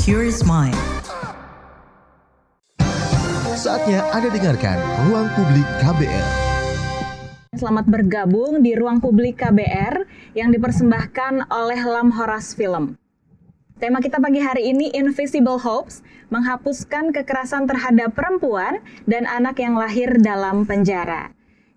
Curious Mind. Saatnya Anda dengarkan Ruang Publik KBR. Selamat bergabung di Ruang Publik KBR yang dipersembahkan oleh Lam Horas Film. Tema kita pagi hari ini Invisible Hopes, menghapuskan kekerasan terhadap perempuan dan anak yang lahir dalam penjara.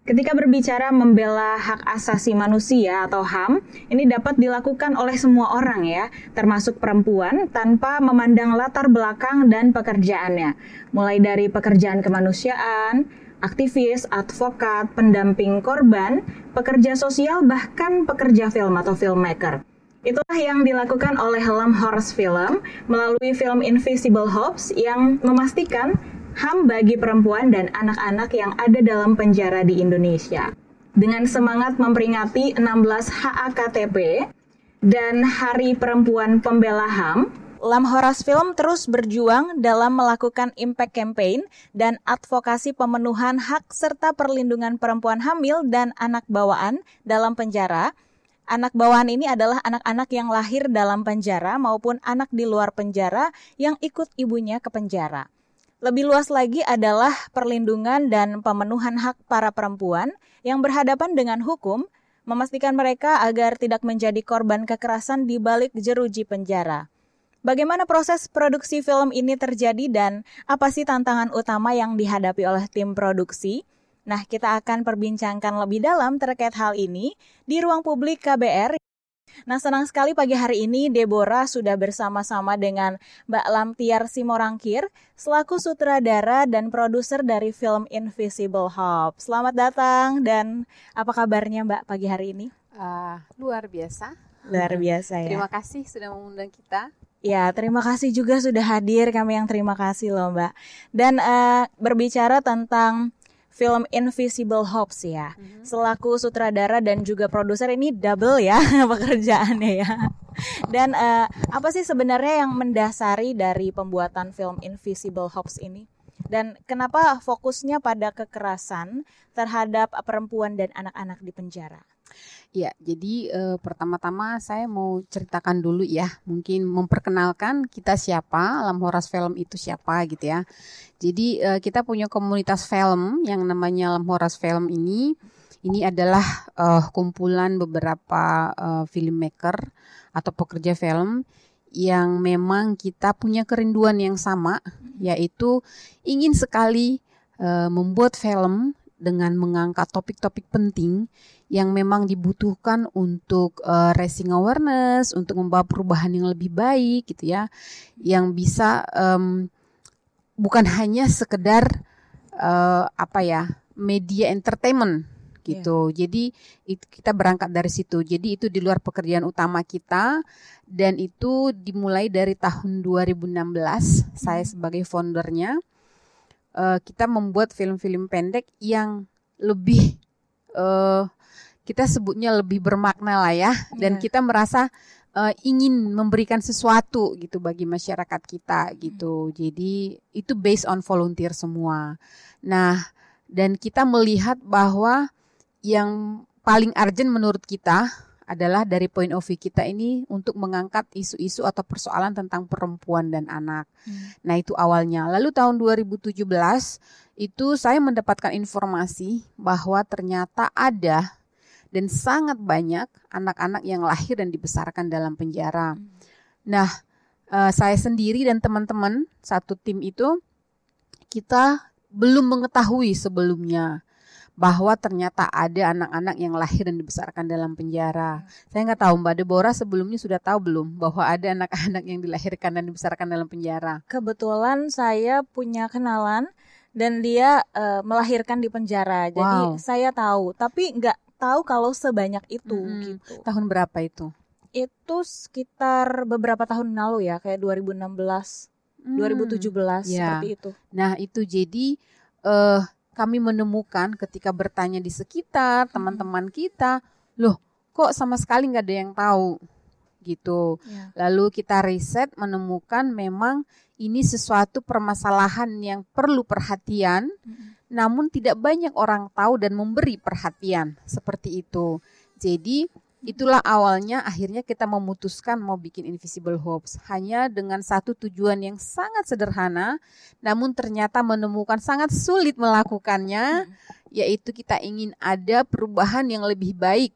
Ketika berbicara membela hak asasi manusia atau HAM, ini dapat dilakukan oleh semua orang ya, termasuk perempuan tanpa memandang latar belakang dan pekerjaannya. Mulai dari pekerjaan kemanusiaan, aktivis, advokat, pendamping korban, pekerja sosial, bahkan pekerja film atau filmmaker. Itulah yang dilakukan oleh Lam Horse Film melalui film Invisible Hopes yang memastikan HAM bagi perempuan dan anak-anak yang ada dalam penjara di Indonesia. Dengan semangat memperingati 16 HAKTP dan Hari Perempuan Pembela HAM, Lam Horas Film terus berjuang dalam melakukan impact campaign dan advokasi pemenuhan hak serta perlindungan perempuan hamil dan anak bawaan dalam penjara. Anak bawaan ini adalah anak-anak yang lahir dalam penjara maupun anak di luar penjara yang ikut ibunya ke penjara. Lebih luas lagi adalah perlindungan dan pemenuhan hak para perempuan yang berhadapan dengan hukum, memastikan mereka agar tidak menjadi korban kekerasan di balik jeruji penjara. Bagaimana proses produksi film ini terjadi dan apa sih tantangan utama yang dihadapi oleh tim produksi? Nah, kita akan perbincangkan lebih dalam terkait hal ini di ruang publik KBR Nah, senang sekali pagi hari ini Deborah sudah bersama-sama dengan Mbak Lamtiar Simorangkir selaku sutradara dan produser dari film Invisible Hope. Selamat datang dan apa kabarnya Mbak pagi hari ini? Uh, luar biasa. Luar biasa ya. Terima kasih sudah mengundang kita. Ya, terima kasih juga sudah hadir. Kami yang terima kasih loh, Mbak. Dan uh, berbicara tentang film Invisible Hopes ya. Mm-hmm. Selaku sutradara dan juga produser ini double ya pekerjaannya ya. Dan uh, apa sih sebenarnya yang mendasari dari pembuatan film Invisible Hopes ini? Dan kenapa fokusnya pada kekerasan terhadap perempuan dan anak-anak di penjara? Ya, jadi uh, pertama-tama saya mau ceritakan dulu ya, mungkin memperkenalkan kita siapa, Alam Horas Film itu siapa gitu ya. Jadi uh, kita punya komunitas film yang namanya Alam Horas Film ini. Ini adalah uh, kumpulan beberapa uh, filmmaker atau pekerja film yang memang kita punya kerinduan yang sama, yaitu ingin sekali uh, membuat film dengan mengangkat topik-topik penting yang memang dibutuhkan untuk uh, raising awareness, untuk membawa perubahan yang lebih baik gitu ya, yang bisa um, bukan hanya sekedar uh, apa ya media entertainment gitu. Yeah. Jadi itu, kita berangkat dari situ. Jadi itu di luar pekerjaan utama kita dan itu dimulai dari tahun 2016 saya hmm. sebagai foundernya uh, kita membuat film-film pendek yang lebih uh, kita sebutnya lebih bermakna lah ya dan yeah. kita merasa uh, ingin memberikan sesuatu gitu bagi masyarakat kita gitu. Hmm. Jadi itu based on volunteer semua. Nah, dan kita melihat bahwa yang paling urgent menurut kita adalah dari point of view kita ini untuk mengangkat isu-isu atau persoalan tentang perempuan dan anak. Hmm. Nah, itu awalnya. Lalu tahun 2017 itu saya mendapatkan informasi bahwa ternyata ada dan sangat banyak anak-anak yang lahir dan dibesarkan dalam penjara. Hmm. Nah, uh, saya sendiri dan teman-teman satu tim itu kita belum mengetahui sebelumnya bahwa ternyata ada anak-anak yang lahir dan dibesarkan dalam penjara. Saya nggak tahu Mbak Deborah sebelumnya sudah tahu belum bahwa ada anak-anak yang dilahirkan dan dibesarkan dalam penjara. Kebetulan saya punya kenalan dan dia uh, melahirkan di penjara. Jadi wow. saya tahu, tapi nggak tahu kalau sebanyak itu hmm. gitu. Tahun berapa itu? Itu sekitar beberapa tahun lalu ya, kayak 2016, hmm. 2017 ya. seperti itu. Nah, itu jadi uh, kami menemukan ketika bertanya di sekitar hmm. teman-teman kita, loh kok sama sekali nggak ada yang tahu gitu. Ya. Lalu kita riset menemukan memang ini sesuatu permasalahan yang perlu perhatian, hmm. namun tidak banyak orang tahu dan memberi perhatian seperti itu. Jadi Itulah awalnya akhirnya kita memutuskan mau bikin Invisible Hopes. Hanya dengan satu tujuan yang sangat sederhana namun ternyata menemukan sangat sulit melakukannya yaitu kita ingin ada perubahan yang lebih baik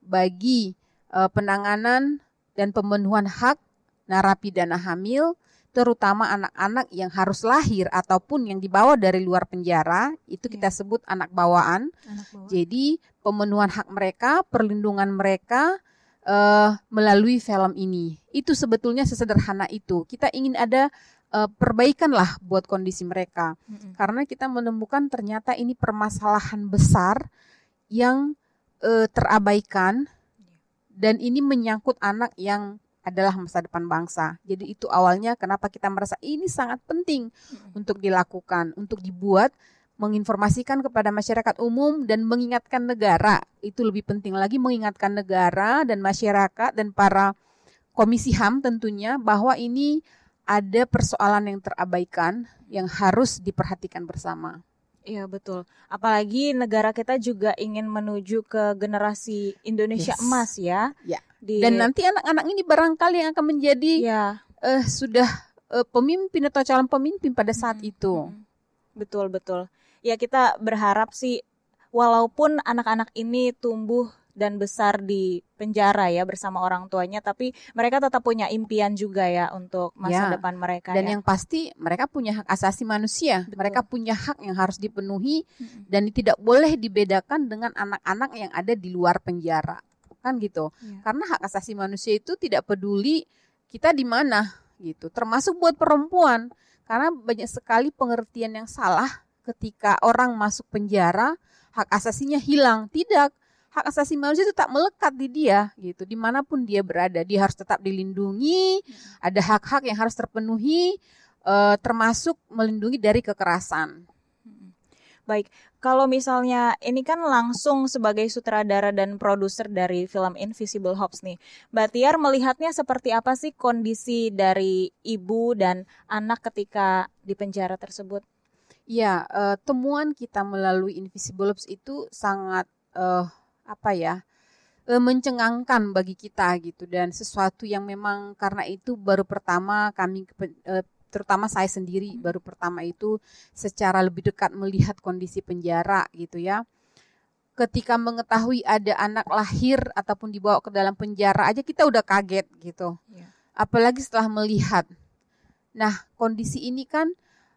bagi uh, penanganan dan pemenuhan hak narapidana hamil terutama anak-anak yang harus lahir ataupun yang dibawa dari luar penjara itu kita iya. sebut anak bawaan. anak bawaan. Jadi pemenuhan hak mereka, perlindungan mereka uh, melalui film ini. Itu sebetulnya sesederhana itu. Kita ingin ada uh, perbaikan lah buat kondisi mereka. Mm-hmm. Karena kita menemukan ternyata ini permasalahan besar yang uh, terabaikan iya. dan ini menyangkut anak yang adalah masa depan bangsa. Jadi itu awalnya kenapa kita merasa ini sangat penting hmm. untuk dilakukan, untuk dibuat, menginformasikan kepada masyarakat umum dan mengingatkan negara. Itu lebih penting lagi mengingatkan negara dan masyarakat dan para komisi HAM tentunya bahwa ini ada persoalan yang terabaikan yang harus diperhatikan bersama. Iya betul. Apalagi negara kita juga ingin menuju ke generasi Indonesia yes. emas ya. Ya. Di... Dan nanti anak-anak ini barangkali yang akan menjadi ya. uh, sudah uh, pemimpin atau calon pemimpin pada saat hmm. itu. Betul betul. Ya kita berharap sih walaupun anak-anak ini tumbuh dan besar di penjara ya bersama orang tuanya tapi mereka tetap punya impian juga ya untuk masa ya, depan mereka dan ya. yang pasti mereka punya hak asasi manusia Betul. mereka punya hak yang harus dipenuhi hmm. dan tidak boleh dibedakan dengan anak-anak yang ada di luar penjara kan gitu ya. karena hak asasi manusia itu tidak peduli kita di mana gitu termasuk buat perempuan karena banyak sekali pengertian yang salah ketika orang masuk penjara hak asasinya hilang tidak hak asasi manusia itu tak melekat di dia gitu di mana pun dia berada dia harus tetap dilindungi hmm. ada hak-hak yang harus terpenuhi uh, termasuk melindungi dari kekerasan hmm. baik kalau misalnya ini kan langsung sebagai sutradara dan produser dari film Invisible Hops nih Mbak Tiar melihatnya seperti apa sih kondisi dari ibu dan anak ketika di penjara tersebut Ya, uh, temuan kita melalui Invisible Hops itu sangat uh, apa ya e, mencengangkan bagi kita gitu dan sesuatu yang memang karena itu baru pertama kami e, terutama saya sendiri hmm. baru pertama itu secara lebih dekat melihat kondisi penjara gitu ya ketika mengetahui ada anak lahir ataupun dibawa ke dalam penjara aja kita udah kaget gitu yeah. apalagi setelah melihat nah kondisi ini kan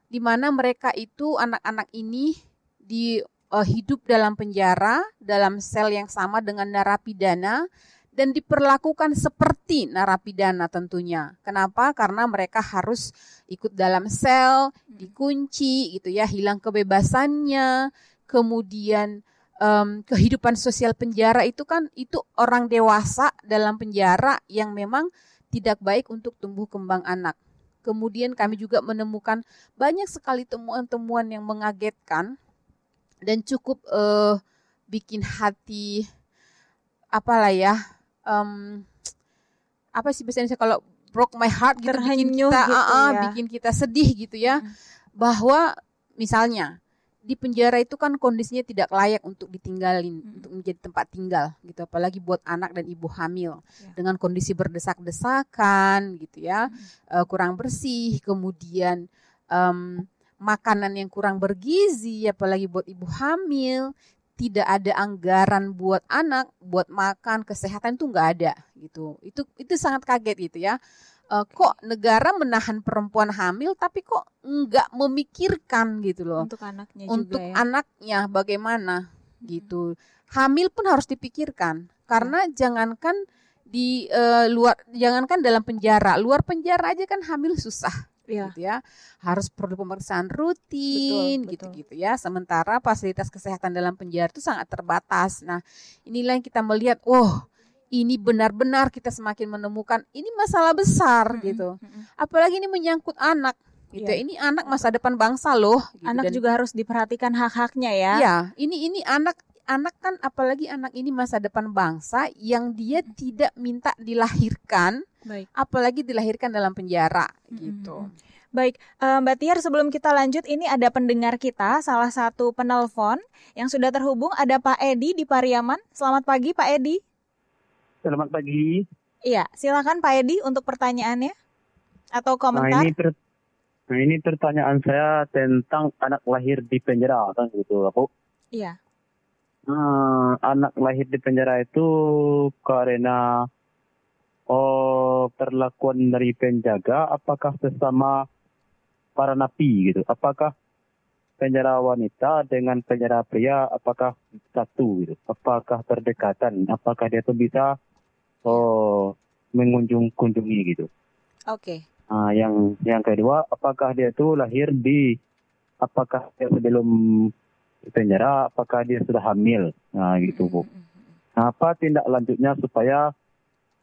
di mana mereka itu anak-anak ini di uh, hidup dalam penjara dalam sel yang sama dengan narapidana dan diperlakukan seperti narapidana tentunya. Kenapa? Karena mereka harus ikut dalam sel, dikunci gitu ya, hilang kebebasannya, kemudian um, kehidupan sosial penjara itu kan itu orang dewasa dalam penjara yang memang tidak baik untuk tumbuh kembang anak. Kemudian kami juga menemukan banyak sekali temuan-temuan yang mengagetkan dan cukup uh, bikin hati apalah ya um, apa sih biasanya kalau broke my heart gitu bikin kita gitu uh, uh, ya. bikin kita sedih gitu ya hmm. bahwa misalnya di penjara itu kan kondisinya tidak layak untuk ditinggalin hmm. untuk menjadi tempat tinggal gitu apalagi buat anak dan ibu hamil ya. dengan kondisi berdesak-desakan gitu ya hmm. uh, kurang bersih kemudian um, makanan yang kurang bergizi, apalagi buat ibu hamil, tidak ada anggaran buat anak, buat makan, kesehatan itu nggak ada gitu. Itu itu sangat kaget gitu ya. Uh, kok negara menahan perempuan hamil tapi kok nggak memikirkan gitu loh untuk anaknya untuk juga ya? anaknya bagaimana hmm. gitu hamil pun harus dipikirkan karena hmm. jangankan di uh, luar jangankan dalam penjara luar penjara aja kan hamil susah yeah. gitu ya harus perlu pemeriksaan rutin gitu-gitu ya sementara fasilitas kesehatan dalam penjara itu sangat terbatas nah inilah yang kita melihat oh ini benar-benar kita semakin menemukan ini masalah besar mm -hmm. gitu apalagi ini menyangkut anak gitu yeah. ini anak masa depan bangsa loh gitu. anak Dan, juga harus diperhatikan hak-haknya ya ya ini ini anak anak kan apalagi anak ini masa depan bangsa yang dia tidak minta dilahirkan Baik. apalagi dilahirkan dalam penjara mm-hmm. gitu. Baik, uh, Mbak Tiar sebelum kita lanjut ini ada pendengar kita, salah satu penelpon yang sudah terhubung ada Pak Edi di Pariaman. Selamat pagi Pak Edi. Selamat pagi. Iya, silakan Pak Edi untuk pertanyaannya atau Nah komentar. ini per- nah ini pertanyaan saya tentang anak lahir di penjara kan gitu aku. Iya. Nah, anak lahir di penjara itu karena oh perlakuan dari penjaga apakah sesama para napi gitu? Apakah penjara wanita dengan penjara pria apakah satu gitu? Apakah berdekatan? Apakah dia tuh bisa oh mengunjung kunjungi gitu? Oke. Ah, yang yang kedua, apakah dia itu lahir di apakah dia sebelum penjara, apakah dia sudah hamil? Nah, gitu, Bu. Nah, apa tindak lanjutnya supaya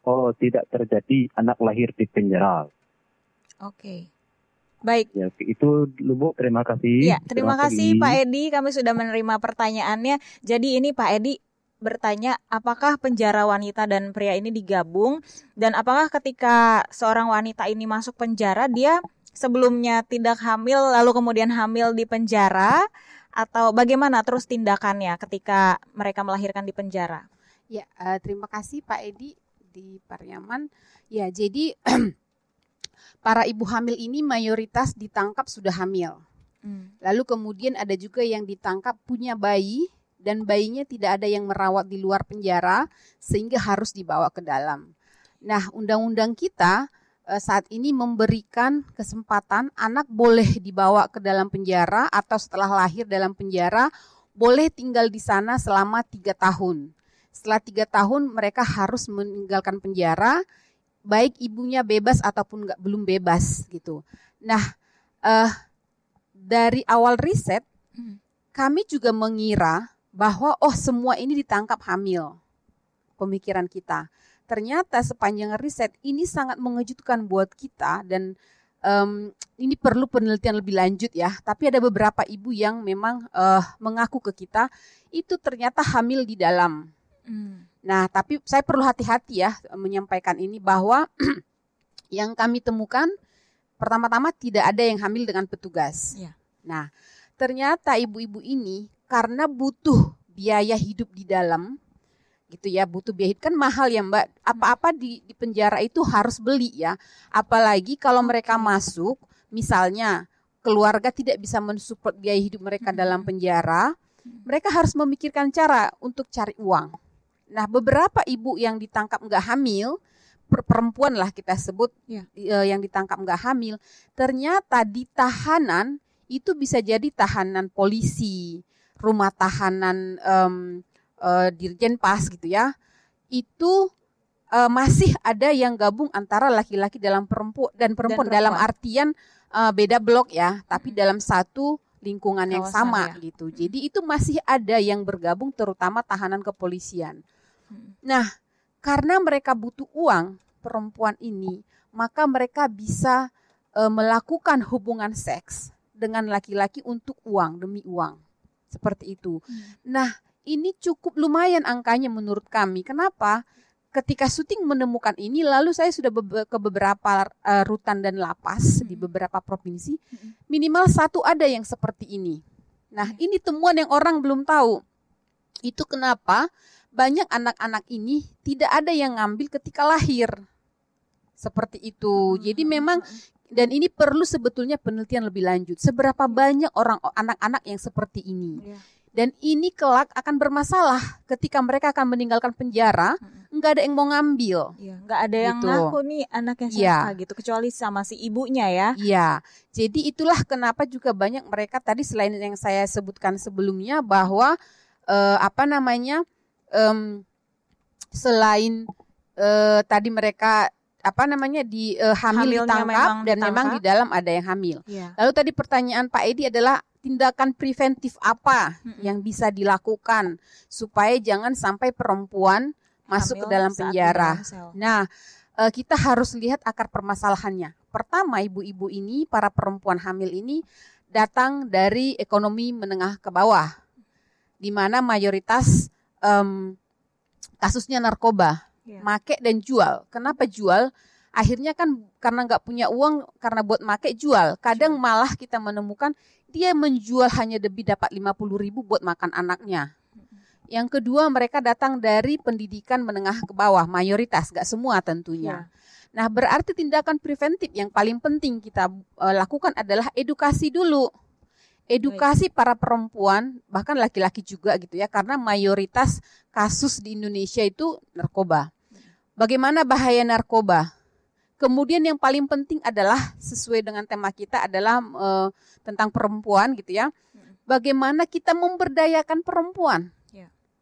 oh tidak terjadi anak lahir di penjara? Oke. Baik. Ya, itu dulu, Bu. Terima kasih. Iya, terima Selamat kasih. Pak Edi. Kami sudah menerima pertanyaannya. Jadi ini Pak Edi bertanya apakah penjara wanita dan pria ini digabung dan apakah ketika seorang wanita ini masuk penjara dia sebelumnya tidak hamil lalu kemudian hamil di penjara atau bagaimana terus tindakannya ketika mereka melahirkan di penjara? Ya, eh, terima kasih Pak Edi di Pariaman. Ya, jadi para ibu hamil ini mayoritas ditangkap sudah hamil. Lalu kemudian ada juga yang ditangkap punya bayi dan bayinya tidak ada yang merawat di luar penjara sehingga harus dibawa ke dalam. Nah, undang-undang kita eh, saat ini memberikan kesempatan anak boleh dibawa ke dalam penjara atau setelah lahir dalam penjara boleh tinggal di sana selama tiga tahun. Setelah tiga tahun mereka harus meninggalkan penjara, baik ibunya bebas ataupun nggak belum bebas gitu. Nah, eh, dari awal riset Hmm. kami juga mengira bahwa oh semua ini ditangkap hamil. Pemikiran kita. Ternyata sepanjang riset ini sangat mengejutkan buat kita dan em, ini perlu penelitian lebih lanjut ya. Tapi ada beberapa ibu yang memang eh, mengaku ke kita itu ternyata hamil di dalam. Nah, tapi saya perlu hati-hati ya menyampaikan ini bahwa yang kami temukan pertama-tama tidak ada yang hamil dengan petugas. Iya. Nah, ternyata ibu-ibu ini karena butuh biaya hidup di dalam gitu ya butuh biaya hidup. Kan mahal ya mbak. Apa-apa di, di penjara itu harus beli ya. Apalagi kalau mereka masuk misalnya keluarga tidak bisa mensupport biaya hidup mereka dalam penjara mereka harus memikirkan cara untuk cari uang nah beberapa ibu yang ditangkap nggak hamil per- perempuan lah kita sebut Ya. eh, yang ditangkap nggak hamil ternyata di tahanan itu bisa jadi tahanan polisi rumah tahanan em, eh, dirjen pas gitu ya itu eh, masih ada yang gabung antara laki-laki dalam perempuan dan perempuan perempuan. dalam artian eh, beda blok ya tapi Mm. dalam satu lingkungan yang Kawasan, sama ya. gitu jadi itu masih ada yang bergabung terutama tahanan kepolisian. Nah karena mereka butuh uang perempuan ini maka mereka bisa eh, melakukan hubungan seks dengan laki-laki untuk uang demi uang seperti itu. Nah, ini cukup lumayan angkanya menurut kami. Kenapa? Ketika syuting menemukan ini, lalu saya sudah ke beberapa eh, rutan dan lapas di beberapa provinsi, minimal satu ada yang seperti ini. Nah, ini temuan yang orang belum tahu. Itu kenapa banyak anak-anak ini tidak ada yang ngambil ketika lahir. Seperti itu. Jadi memang dan ini perlu sebetulnya penelitian lebih lanjut. Seberapa banyak orang anak-anak yang seperti ini. Iya. Dan ini kelak akan bermasalah ketika mereka akan meninggalkan penjara, nggak ada yang mau ngambil. Iya, nggak ada yang Gitu. ngaku nih anaknya siapa gitu kecuali sama si ibunya ya. Iya, jadi itulah kenapa juga banyak mereka tadi selain yang saya sebutkan sebelumnya bahwa eh, apa namanya em, selain eh, tadi mereka apa namanya di eh, hamil Hamilnya ditangkap memang dan memang di ditangkap. dalam ada yang hamil. Iya. Lalu tadi pertanyaan Pak Edi adalah tindakan preventif apa Mm-mm. yang bisa dilakukan supaya jangan sampai perempuan masuk ke Hamil dalam penjara. dalam sel. Nah, eh, kita harus lihat akar permasalahannya. Pertama, ibu-ibu ini, para perempuan hamil ini datang dari ekonomi menengah ke bawah, di mana mayoritas em, kasusnya narkoba, Iya. make dan jual. Kenapa jual? Akhirnya kan karena nggak punya uang, karena buat make jual. Kadang malah kita menemukan dia menjual hanya lebih dapat 50 ribu buat makan anaknya. Yang kedua, mereka datang dari pendidikan menengah ke bawah, mayoritas, gak semua tentunya. Nah, berarti tindakan preventif yang paling penting kita uh, lakukan adalah edukasi dulu. Edukasi para perempuan, bahkan laki-laki juga gitu ya, karena mayoritas kasus di Indonesia itu narkoba. Bagaimana bahaya narkoba? Kemudian yang paling penting adalah sesuai dengan tema kita adalah uh, tentang perempuan gitu ya. Bagaimana kita memberdayakan perempuan?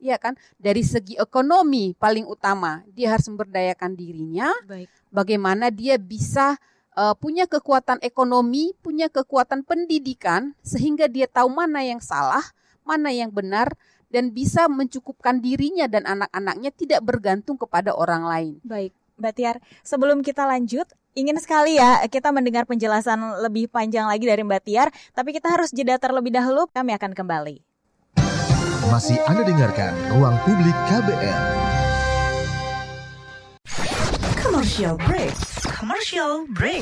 Iya kan? Dari segi ekonomi paling utama, dia harus memberdayakan dirinya. Baik. Bagaimana dia bisa uh, punya kekuatan ekonomi, punya kekuatan pendidikan sehingga dia tahu mana yang salah, mana yang benar dan bisa mencukupkan dirinya dan anak-anaknya tidak bergantung kepada orang lain. Baik, Mbak Tiar, sebelum kita lanjut, ingin sekali ya kita mendengar penjelasan lebih panjang lagi dari Mbak Tiar, tapi kita harus jeda terlebih dahulu, kami akan kembali. Masih Anda dengarkan Ruang Publik KBR. Commercial break. Commercial break.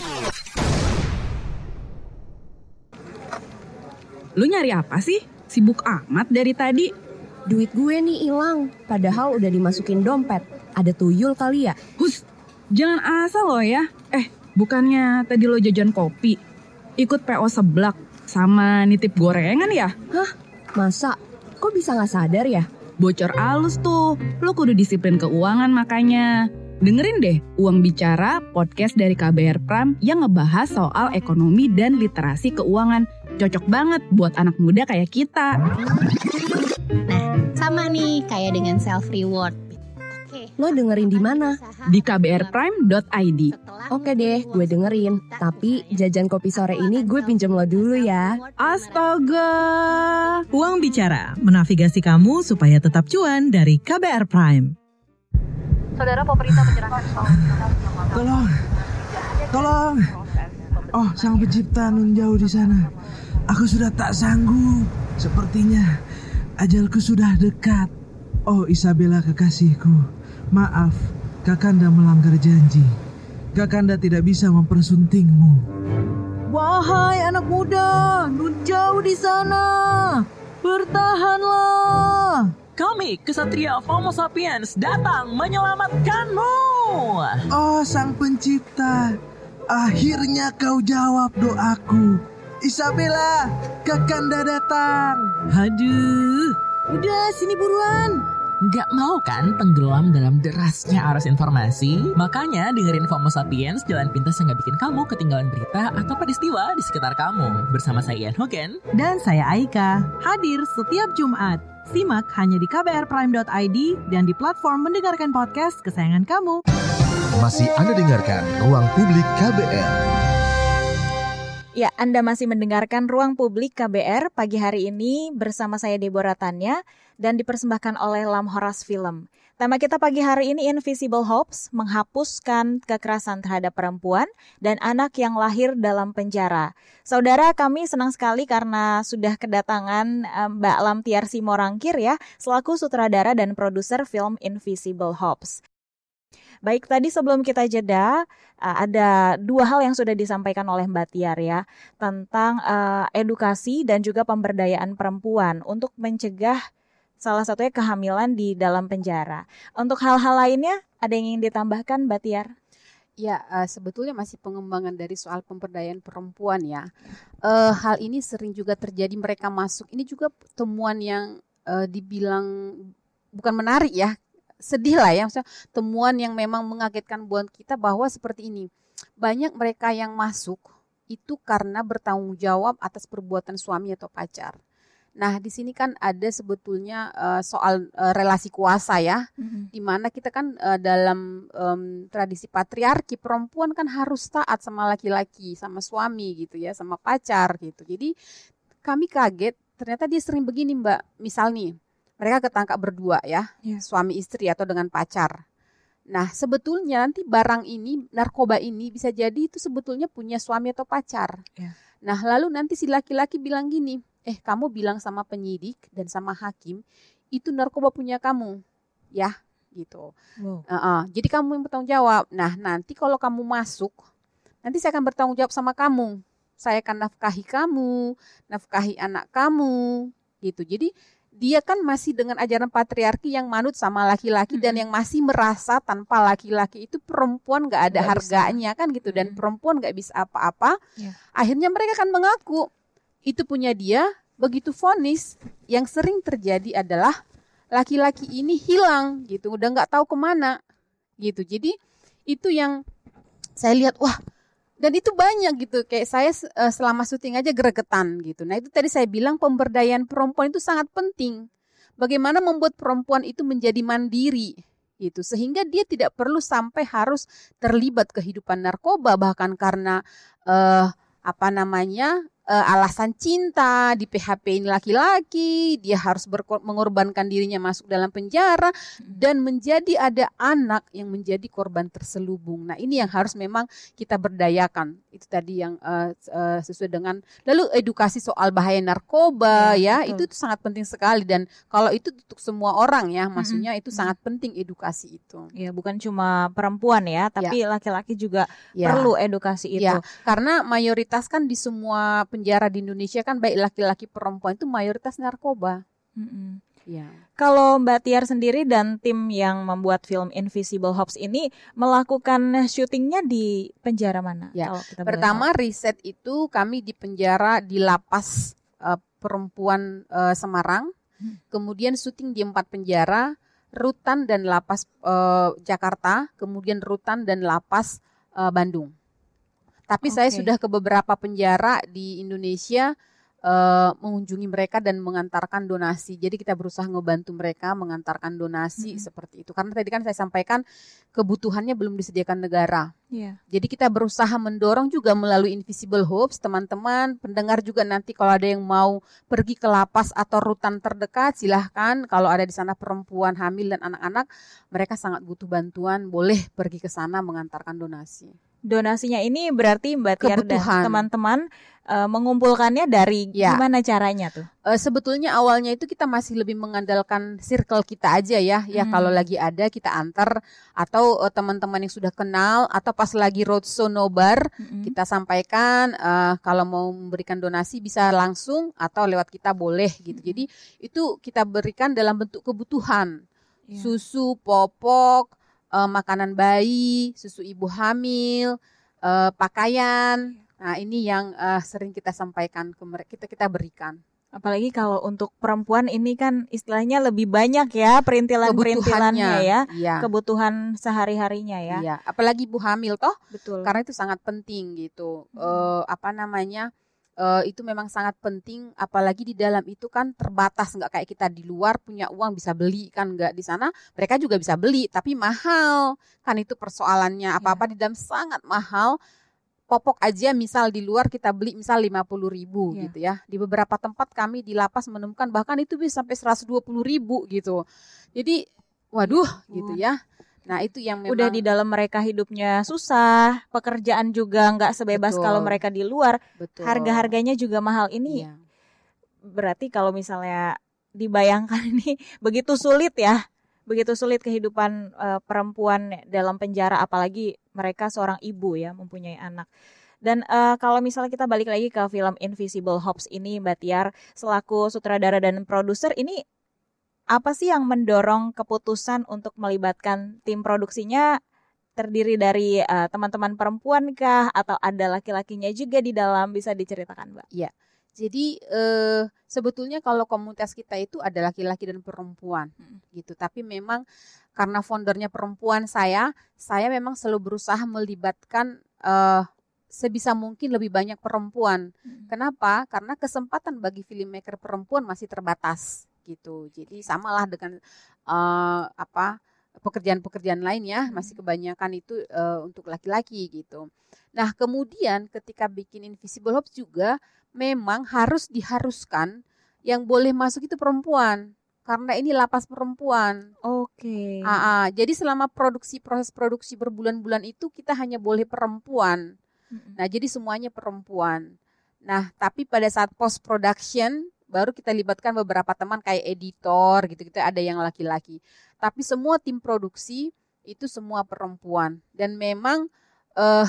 Lu nyari apa sih? Sibuk amat dari tadi. Duit gue nih hilang, padahal udah dimasukin dompet. Ada tuyul kali ya? Hus, jangan asal lo ya. Eh, bukannya tadi lo jajan kopi, ikut PO seblak, sama nitip gorengan ya? Hah? Masa? Kok bisa nggak sadar ya? Bocor alus tuh, lo kudu disiplin keuangan makanya. Dengerin deh Uang Bicara, podcast dari KBR Pram yang ngebahas soal ekonomi dan literasi keuangan. Cocok banget buat anak muda kayak kita. Nah, sama nih kayak dengan self reward. Oke. Lo dengerin di mana? Di kbrprime.id. Oke deh, gue dengerin. Tapi jajan kopi sore ini gue pinjem lo dulu ya. Astaga. Uang Bicara, menavigasi kamu supaya tetap cuan dari KBR Prime. Saudara pemerintah menyerahkan Tolong, tolong. Oh, sang pencipta nun jauh di sana. Aku sudah tak sanggup. Sepertinya ajalku sudah dekat. Oh, Isabella kekasihku. Maaf, Kakanda melanggar janji. Kakanda tidak bisa mempersuntingmu. Wahai anak muda, nun jauh di sana. Bertahanlah. Kami, kesatria Homo sapiens, datang menyelamatkanmu. Oh, sang pencipta. Akhirnya kau jawab doaku. Isabella, Kakanda datang. Aduh, udah sini buruan. Nggak mau kan tenggelam dalam derasnya arus informasi? Makanya dengerin FOMO Sapiens, jalan pintas yang nggak bikin kamu ketinggalan berita atau peristiwa di sekitar kamu. Bersama saya Ian Hogan. Dan saya Aika, hadir setiap Jumat. Simak hanya di kbrprime.id dan di platform mendengarkan podcast kesayangan kamu. Masih Anda dengarkan Ruang Publik KBR. Ya, Anda masih mendengarkan Ruang Publik KBR pagi hari ini bersama saya Deborah Tanya dan dipersembahkan oleh Lam Horas Film. Tema kita pagi hari ini Invisible Hopes, menghapuskan kekerasan terhadap perempuan dan anak yang lahir dalam penjara. Saudara, kami senang sekali karena sudah kedatangan Mbak Lam Tiarsi Morangkir ya, selaku sutradara dan produser film Invisible Hopes. Baik, tadi sebelum kita jeda, uh, ada dua hal yang sudah disampaikan oleh Mbak Tiar ya, tentang uh, edukasi dan juga pemberdayaan perempuan untuk mencegah salah satunya kehamilan di dalam penjara. Untuk hal-hal lainnya, ada yang ingin ditambahkan Mbak Tiar? Ya, uh, sebetulnya masih pengembangan dari soal pemberdayaan perempuan ya. Uh, hal ini sering juga terjadi mereka masuk. Ini juga temuan yang uh, dibilang bukan menarik ya sedih lah ya maksudnya temuan yang memang mengagetkan buat kita bahwa seperti ini banyak mereka yang masuk itu karena bertanggung jawab atas perbuatan suami atau pacar. Nah, di sini kan ada sebetulnya uh, soal uh, relasi kuasa ya, mm-hmm. di mana kita kan uh, dalam um, tradisi patriarki perempuan kan harus taat sama laki-laki, sama suami gitu ya, sama pacar gitu. Jadi kami kaget ternyata dia sering begini Mbak, misal nih mereka ketangkap berdua ya, yeah. suami istri atau dengan pacar. Nah, sebetulnya nanti barang ini, narkoba ini bisa jadi itu sebetulnya punya suami atau pacar. Yeah. Nah, lalu nanti si laki-laki bilang gini, eh kamu bilang sama penyidik dan sama hakim, itu narkoba punya kamu, ya gitu. Wow. Uh -uh. Jadi kamu yang bertanggung jawab. Nah, nanti kalau kamu masuk, nanti saya akan bertanggung jawab sama kamu. Saya akan nafkahi kamu, nafkahi anak kamu, gitu. Jadi dia kan masih dengan ajaran patriarki yang manut sama laki-laki dan yang masih merasa tanpa laki-laki itu perempuan nggak ada Nggak harganya kan gitu dan perempuan nggak bisa apa-apa. Ya. Akhirnya mereka kan mengaku itu punya dia. Begitu vonis yang sering terjadi adalah laki-laki ini hilang gitu, udah nggak tahu ke mana gitu. Jadi itu yang saya lihat wah dan itu banyak gitu kayak saya uh, selama syuting aja gregetan gitu. Nah itu tadi saya bilang pemberdayaan perempuan itu sangat penting. Bagaimana membuat perempuan itu menjadi mandiri gitu sehingga dia tidak perlu sampai harus terlibat kehidupan narkoba bahkan karena uh, apa namanya uh, alasan cinta di PHP ini laki-laki, dia harus mengorbankan dirinya masuk dalam penjara dan menjadi ada anak yang menjadi korban terselubung. Nah, ini yang harus memang kita berdayakan. Itu tadi yang uh, uh, sesuai dengan lalu edukasi soal bahaya narkoba ya, ya itu, itu sangat penting sekali dan kalau itu untuk semua orang ya, maksudnya itu sangat penting edukasi itu. Ya, bukan cuma perempuan ya, tapi laki-laki ya. juga ya. perlu edukasi itu. Ya, karena mayoritas kan di semua penjara di Indonesia kan baik laki-laki perempuan itu mayoritas narkoba. Mm-hmm. Ya. Kalau Mbak Tiar sendiri dan tim yang membuat film Invisible Hops ini melakukan syutingnya di penjara mana? Ya. kita Pertama riset itu kami di penjara di lapas uh, perempuan uh, Semarang. Hmm. Kemudian syuting di empat penjara, rutan dan lapas uh, Jakarta, kemudian rutan dan lapas uh, Bandung. Tapi okay. saya sudah ke beberapa penjara di Indonesia uh, mengunjungi mereka dan mengantarkan donasi. Jadi kita berusaha ngebantu mereka mengantarkan donasi hmm. seperti itu. Karena tadi kan saya sampaikan kebutuhannya belum disediakan negara. Yeah. Jadi kita berusaha mendorong juga melalui Invisible Hopes, teman-teman, pendengar juga nanti kalau ada yang mau pergi ke lapas atau rutan terdekat, silahkan. Kalau ada di sana perempuan hamil dan anak-anak, mereka sangat butuh bantuan, boleh pergi ke sana mengantarkan donasi donasinya ini berarti Mbak Tiar dan teman-teman uh, mengumpulkannya dari ya. gimana caranya tuh? Uh, sebetulnya awalnya itu kita masih lebih mengandalkan circle kita aja ya. Ya hmm. kalau lagi ada kita antar atau uh, teman-teman yang sudah kenal atau pas lagi roadshow nobar hmm. kita sampaikan uh, kalau mau memberikan donasi bisa langsung atau lewat kita boleh gitu. Hmm. Jadi itu kita berikan dalam bentuk kebutuhan. Ya. Susu, popok, uh, makanan bayi, susu ibu hamil, uh, pakaian. Nah, ini yang uh, sering kita sampaikan ke mereka, kita kita berikan. Apalagi kalau untuk perempuan ini kan istilahnya lebih banyak ya perintilan-perintilannya ya, ya, kebutuhan sehari-harinya ya. Iya, apalagi ibu hamil toh. Betul. Karena itu sangat penting gitu. Hmm. Uh, apa namanya? Uh, itu memang sangat penting apalagi di dalam itu kan terbatas nggak kayak kita di luar punya uang bisa beli kan nggak di sana. Mereka juga bisa beli tapi mahal. Kan itu persoalannya apa-apa yeah. di dalam sangat mahal. Popok aja misal di luar kita beli misal 50 ribu yeah. gitu ya. Di beberapa tempat kami di lapas menemukan bahkan itu bisa sampai 120 ribu gitu. Jadi waduh gitu ya Nah itu yang memang udah di dalam mereka hidupnya susah, pekerjaan juga nggak sebebas Betul. kalau mereka di luar, harga-harganya juga mahal ini. Iya. Berarti kalau misalnya dibayangkan ini begitu sulit ya, begitu sulit kehidupan uh, perempuan dalam penjara, apalagi mereka seorang ibu ya mempunyai anak. Dan uh, kalau misalnya kita balik lagi ke film Invisible Hops ini, Mbak Tiar selaku sutradara dan produser ini apa sih yang mendorong keputusan untuk melibatkan tim produksinya terdiri dari uh, teman-teman perempuan kah atau ada laki-lakinya juga di dalam bisa diceritakan mbak? Iya, jadi uh, sebetulnya kalau komunitas kita itu ada laki-laki dan perempuan hmm. gitu, tapi memang karena foundernya perempuan saya, saya memang selalu berusaha melibatkan uh, sebisa mungkin lebih banyak perempuan. Hmm. Kenapa? Karena kesempatan bagi filmmaker perempuan masih terbatas gitu. Jadi samalah dengan uh, apa pekerjaan-pekerjaan lain ya, hmm. masih kebanyakan itu uh, untuk laki-laki gitu. Nah, kemudian ketika bikin Invisible Hope juga memang harus diharuskan yang boleh masuk itu perempuan karena ini lapas perempuan. Oke. Okay. Ah, jadi selama produksi proses produksi berbulan-bulan itu kita hanya boleh perempuan. Hmm. Nah, jadi semuanya perempuan. Nah, tapi pada saat post production baru kita libatkan beberapa teman kayak editor gitu-gitu ada yang laki-laki. Tapi semua tim produksi itu semua perempuan dan memang uh,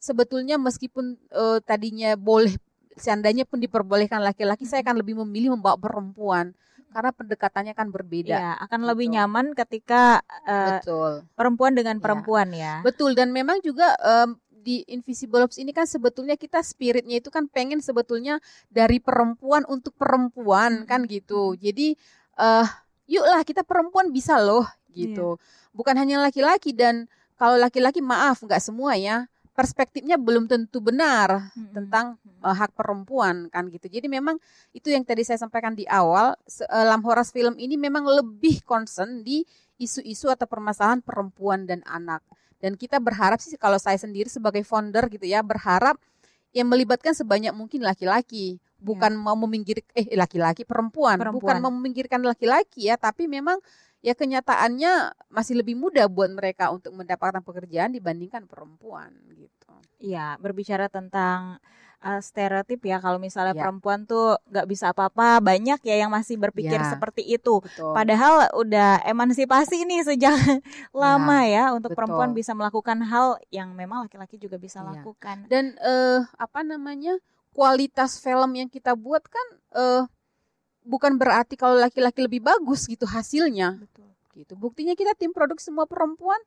sebetulnya meskipun uh, tadinya boleh seandainya pun diperbolehkan laki-laki saya akan lebih memilih membawa perempuan karena pendekatannya kan berbeda. Iya, akan gitu. lebih nyaman ketika uh, Betul. perempuan dengan iya. perempuan ya. Betul dan memang juga um, di Invisible Ops ini kan sebetulnya kita spiritnya itu kan pengen sebetulnya dari perempuan untuk perempuan kan gitu. Jadi uh, yuklah kita perempuan bisa loh gitu. Iya. Bukan hanya laki-laki dan kalau laki-laki maaf nggak semua ya perspektifnya belum tentu benar hmm. tentang uh, hak perempuan kan gitu. Jadi memang itu yang tadi saya sampaikan di awal, dalam Horas film ini memang lebih concern di isu-isu atau permasalahan perempuan dan anak. Dan kita berharap sih kalau saya sendiri sebagai founder gitu ya, berharap yang melibatkan sebanyak mungkin laki-laki, bukan ya. mau meminggir eh laki-laki perempuan, perempuan, bukan mau meminggirkan laki-laki ya, tapi memang ya kenyataannya masih lebih mudah buat mereka untuk mendapatkan pekerjaan dibandingkan perempuan gitu. Iya, berbicara tentang uh, stereotip ya kalau misalnya ya. perempuan tuh nggak bisa apa-apa banyak ya yang masih berpikir ya, seperti itu betul. padahal udah emansipasi nih sejak ya, lama ya untuk betul. perempuan bisa melakukan hal yang memang laki-laki juga bisa ya. lakukan dan uh, apa namanya kualitas film yang kita buat kan uh, bukan berarti kalau laki-laki lebih bagus gitu hasilnya. Betul. Gitu. Buktinya kita tim produk semua perempuan.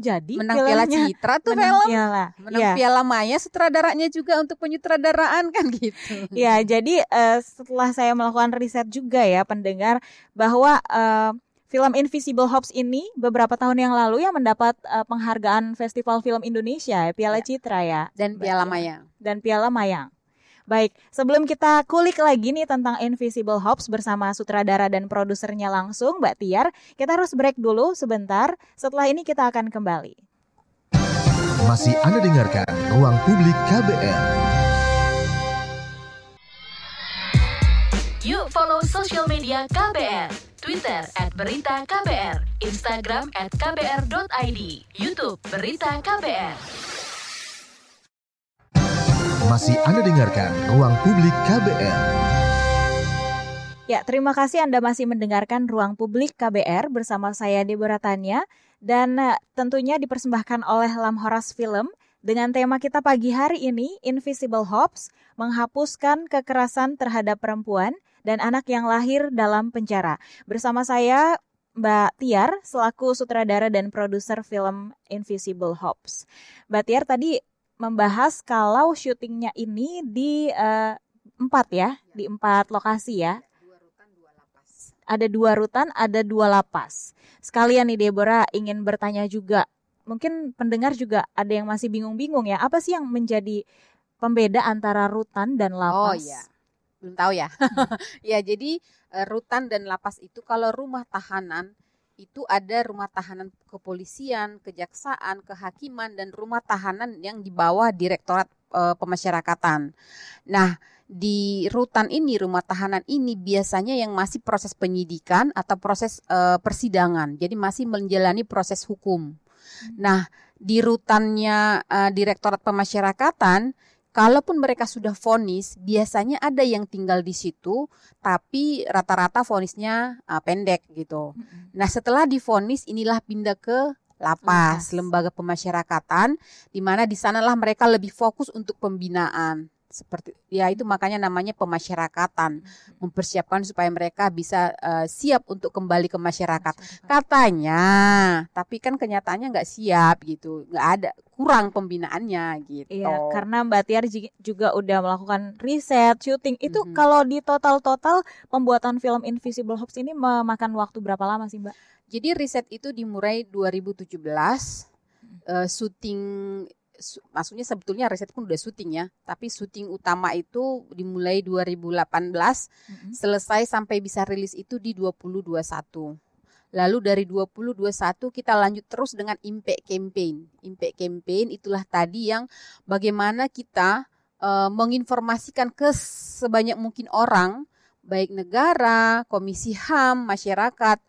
Jadi menang piala Citra tuh menang film. Piala. Menang ya. piala Maya sutradaranya juga untuk penyutradaraan kan gitu. Ya, jadi uh, setelah saya melakukan riset juga ya pendengar bahwa uh, Film Invisible Hops ini beberapa tahun yang lalu yang mendapat uh, penghargaan Festival Film Indonesia, Piala ya. Citra ya, dan Piala Mayang. Dan Piala Mayang. Baik, sebelum kita kulik lagi nih tentang Invisible Hops bersama sutradara dan produsernya langsung, Mbak Tiar, kita harus break dulu sebentar. Setelah ini kita akan kembali. Masih Anda dengarkan Ruang Publik KBR. Yuk follow social media KBR. Twitter at Berita KBR, Instagram at KBR.id, Youtube Berita KBR. Masih Anda dengarkan Ruang Publik KBR. Ya, terima kasih Anda masih mendengarkan Ruang Publik KBR bersama saya Deborah Tanya dan uh, tentunya dipersembahkan oleh Lam Horas Film dengan tema kita pagi hari ini Invisible Hops menghapuskan kekerasan terhadap perempuan dan anak yang lahir dalam penjara. Bersama saya Mbak Tiar selaku sutradara dan produser film Invisible Hops. Mbak Tiar tadi membahas kalau syutingnya ini di uh, empat ya, di empat lokasi ya. Ada dua rutan, ada dua lapas. Sekalian nih Deborah ingin bertanya juga, mungkin pendengar juga ada yang masih bingung-bingung ya, apa sih yang menjadi pembeda antara rutan dan lapas? Oh iya, belum tahu ya. ya jadi eh, rutan dan lapas itu kalau rumah tahanan itu ada rumah tahanan kepolisian, kejaksaan, kehakiman dan rumah tahanan yang di bawah Direktorat e, Pemasyarakatan. Nah, di rutan ini, rumah tahanan ini biasanya yang masih proses penyidikan atau proses e, persidangan. Jadi masih menjalani proses hukum. Nah, di rutannya e, Direktorat Pemasyarakatan Kalaupun mereka sudah vonis, biasanya ada yang tinggal di situ, tapi rata-rata vonisnya uh, pendek gitu. Nah, setelah divonis, inilah pindah ke lapas, lembaga pemasyarakatan, di mana di sanalah mereka lebih fokus untuk pembinaan seperti ya itu makanya namanya pemasyarakatan. Mempersiapkan supaya mereka bisa uh, siap untuk kembali ke masyarakat. masyarakat. Katanya tapi kan kenyataannya nggak siap gitu. Nggak ada kurang pembinaannya gitu. Iya karena Mbak Tiar juga udah melakukan riset syuting. Itu mm -hmm. kalau di total total pembuatan film Invisible Hops ini memakan waktu berapa lama sih Mbak? Jadi riset itu dimulai 2017 uh, syuting maksudnya sebetulnya riset pun udah syuting ya, tapi syuting utama itu dimulai 2018, mm-hmm. selesai sampai bisa rilis itu di 2021. Lalu dari 2021 kita lanjut terus dengan Impact Campaign. Impact Campaign itulah tadi yang bagaimana kita uh, menginformasikan ke sebanyak mungkin orang, baik negara, komisi HAM, masyarakat,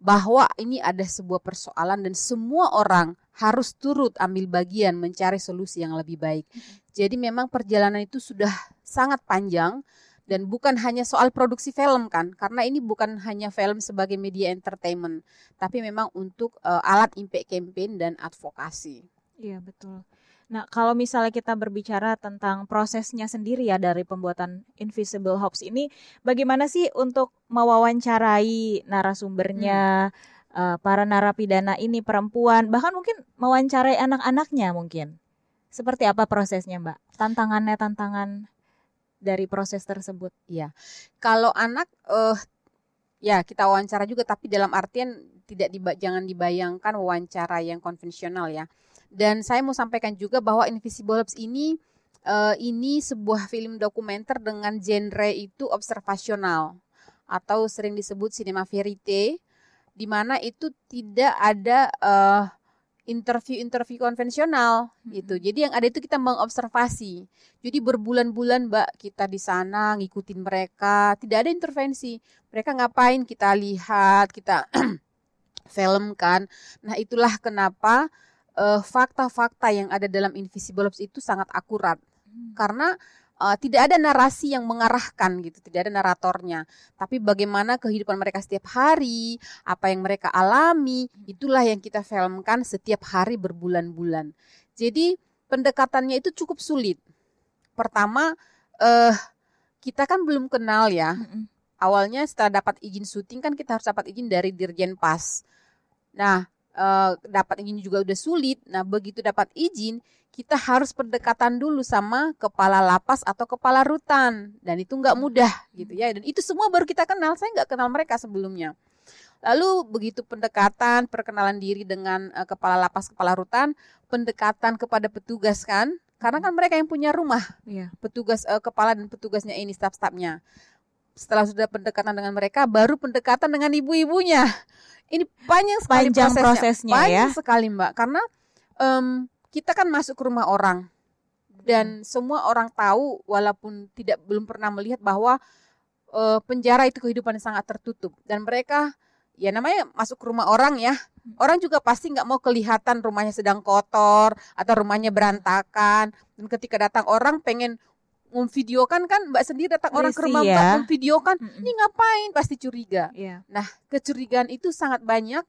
bahwa ini ada sebuah persoalan dan semua orang harus turut ambil bagian mencari solusi yang lebih baik. Jadi memang perjalanan itu sudah sangat panjang dan bukan hanya soal produksi film kan, karena ini bukan hanya film sebagai media entertainment, tapi memang untuk uh, alat impact campaign dan advokasi. Iya betul. Nah, kalau misalnya kita berbicara tentang prosesnya sendiri ya dari pembuatan Invisible Hops ini, bagaimana sih untuk mewawancarai narasumbernya, hmm. Uh, para narapidana ini perempuan, bahkan mungkin mewawancarai anak-anaknya mungkin. Seperti apa prosesnya, Mbak? Tantangannya, tantangan dari proses tersebut? Iya, kalau anak, uh, ya kita wawancara juga, tapi dalam artian tidak diba jangan dibayangkan wawancara yang konvensional ya dan saya mau sampaikan juga bahwa Invisible Labs ini uh, ini sebuah film dokumenter dengan genre itu observasional atau sering disebut cinema verite di mana itu tidak ada uh, interview-interview konvensional hmm. gitu. Jadi yang ada itu kita mengobservasi. Jadi berbulan-bulan Mbak kita di sana ngikutin mereka, tidak ada intervensi. Mereka ngapain kita lihat, kita film kan. Nah, itulah kenapa uh, fakta-fakta yang ada dalam Invisible Ops itu sangat akurat hmm. karena uh, tidak ada narasi yang mengarahkan gitu, tidak ada naratornya. Tapi bagaimana kehidupan mereka setiap hari, apa yang mereka alami, itulah yang kita filmkan setiap hari berbulan-bulan. Jadi pendekatannya itu cukup sulit. Pertama, uh, kita kan belum kenal ya. Awalnya setelah dapat izin syuting kan kita harus dapat izin dari Dirjen Pas. Nah, uh, dapat izin juga udah sulit. Nah, begitu dapat izin, kita harus pendekatan dulu sama kepala lapas atau kepala rutan dan itu nggak mudah gitu ya. Dan itu semua baru kita kenal. Saya nggak kenal mereka sebelumnya. Lalu begitu pendekatan, perkenalan diri dengan uh, kepala lapas, kepala rutan, pendekatan kepada petugas kan, karena kan mereka yang punya rumah, yeah. petugas uh, kepala dan petugasnya ini staf-stafnya. Setelah sudah pendekatan dengan mereka, baru pendekatan dengan ibu-ibunya. Ini panjang sekali panjang prosesnya, prosesnya panjang ya. sekali Mbak, karena um, kita kan masuk ke rumah orang dan hmm. semua orang tahu walaupun tidak belum pernah melihat bahwa uh, penjara itu kehidupan yang sangat tertutup dan mereka ya namanya masuk ke rumah orang ya hmm. orang juga pasti nggak mau kelihatan rumahnya sedang kotor atau rumahnya berantakan dan ketika datang orang pengen memvideokan kan Mbak sendiri datang orang ke rumah ya. Mbak memvideokan mm -mm. ini ngapain pasti curiga. Yeah. Nah, kecurigaan itu sangat banyak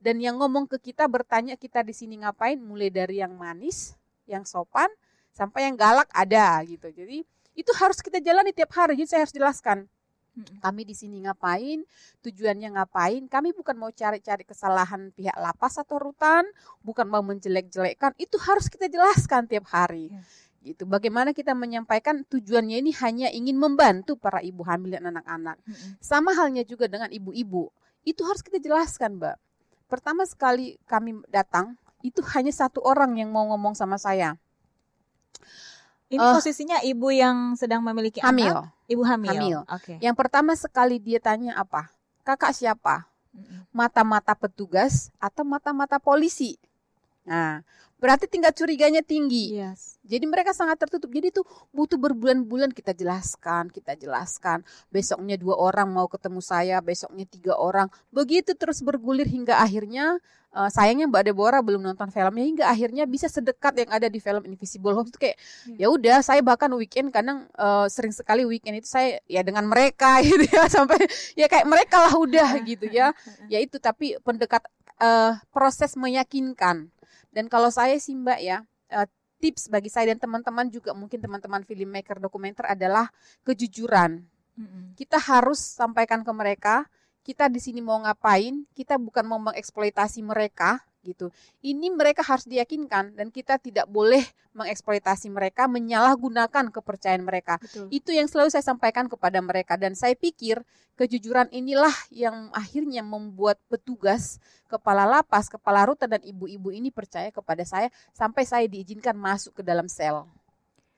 dan yang ngomong ke kita bertanya kita di sini ngapain mulai dari yang manis, yang sopan sampai yang galak ada gitu. Jadi itu harus kita jalani tiap hari. Jadi saya harus jelaskan. Kami di sini ngapain, tujuannya ngapain. Kami bukan mau cari-cari kesalahan pihak lapas atau rutan, bukan mau menjelek-jelekkan. Itu harus kita jelaskan tiap hari. Yeah gitu. Bagaimana kita menyampaikan tujuannya ini hanya ingin membantu para ibu hamil dan anak-anak. Hmm. Sama halnya juga dengan ibu-ibu. Itu harus kita jelaskan, Mbak. Pertama sekali kami datang, itu hanya satu orang yang mau ngomong sama saya. Ini uh, posisinya ibu yang sedang memiliki hamil. anak? Ibu hamil. Hamil. Oke. Okay. Yang pertama sekali dia tanya apa? Kakak siapa? Mata-mata petugas atau mata-mata polisi? Nah, berarti tingkat curiganya tinggi. Yes. Jadi mereka sangat tertutup. Jadi itu butuh berbulan-bulan kita jelaskan, kita jelaskan. Besoknya dua orang mau ketemu saya, besoknya tiga orang. Begitu terus bergulir hingga akhirnya uh, sayangnya Mbak Deborah belum nonton filmnya hingga akhirnya bisa sedekat yang ada di film Invisible Home itu kayak yeah. ya udah saya bahkan weekend kadang uh, sering sekali weekend itu saya ya dengan mereka gitu ya sampai ya kayak mereka lah udah gitu ya. Ya itu tapi pendekat uh, proses meyakinkan dan kalau saya sih Mbak ya, uh, tips bagi saya dan teman-teman juga mungkin teman-teman filmmaker dokumenter adalah kejujuran. Mm-hmm. Kita harus sampaikan ke mereka, kita di sini mau ngapain, kita bukan mau mengeksploitasi mereka, gitu. Ini mereka harus diyakinkan dan kita tidak boleh mengeksploitasi mereka, menyalahgunakan kepercayaan mereka. Betul. Itu yang selalu saya sampaikan kepada mereka dan saya pikir kejujuran inilah yang akhirnya membuat petugas, kepala lapas, kepala rutan dan ibu-ibu ini percaya kepada saya sampai saya diizinkan masuk ke dalam sel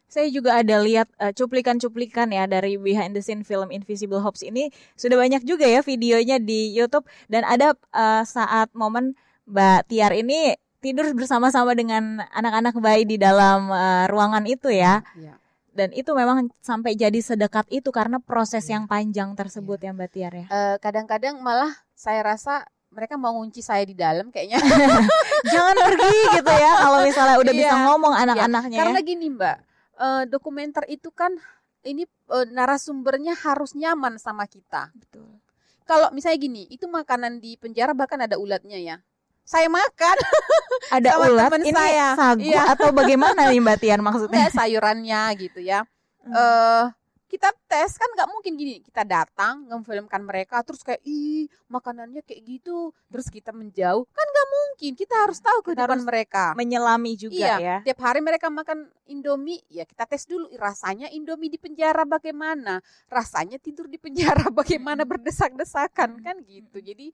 saya juga ada lihat uh, cuplikan-cuplikan ya dari behind the scene film Invisible Hopes ini sudah banyak juga ya videonya di YouTube dan ada uh, saat momen Mbak Tiar ini tidur bersama-sama dengan anak-anak bayi di dalam uh, ruangan itu ya. ya. Dan itu memang sampai jadi sedekat itu karena proses ya. yang panjang tersebut ya, ya Mbak Tiar ya. Uh, kadang-kadang malah saya rasa mereka mau ngunci saya di dalam kayaknya. Jangan pergi gitu ya kalau misalnya udah bisa iya. ngomong iya. anak-anaknya. Ya. Karena gini Mbak, uh, dokumenter itu kan ini uh, narasumbernya harus nyaman sama kita. Betul. Kalau misalnya gini, itu makanan di penjara bahkan ada ulatnya ya saya makan. Ada sama ulat. teman ini saya. sagu Iya. atau bagaimana nih Mbak Tian maksudnya? Enggak, sayurannya gitu ya. Eh kita tes kan nggak mungkin gini. Kita datang ngefilmkan mereka terus kayak ih makanannya kayak gitu. Terus kita menjauh. Kan nggak mungkin. Kita harus tahu kehidupan harus mereka. Menyelami juga iya. ya. tiap hari mereka makan indomie ya kita tes dulu rasanya indomie di penjara bagaimana? Rasanya tidur di penjara bagaimana? Berdesak-desakan kan gitu. Jadi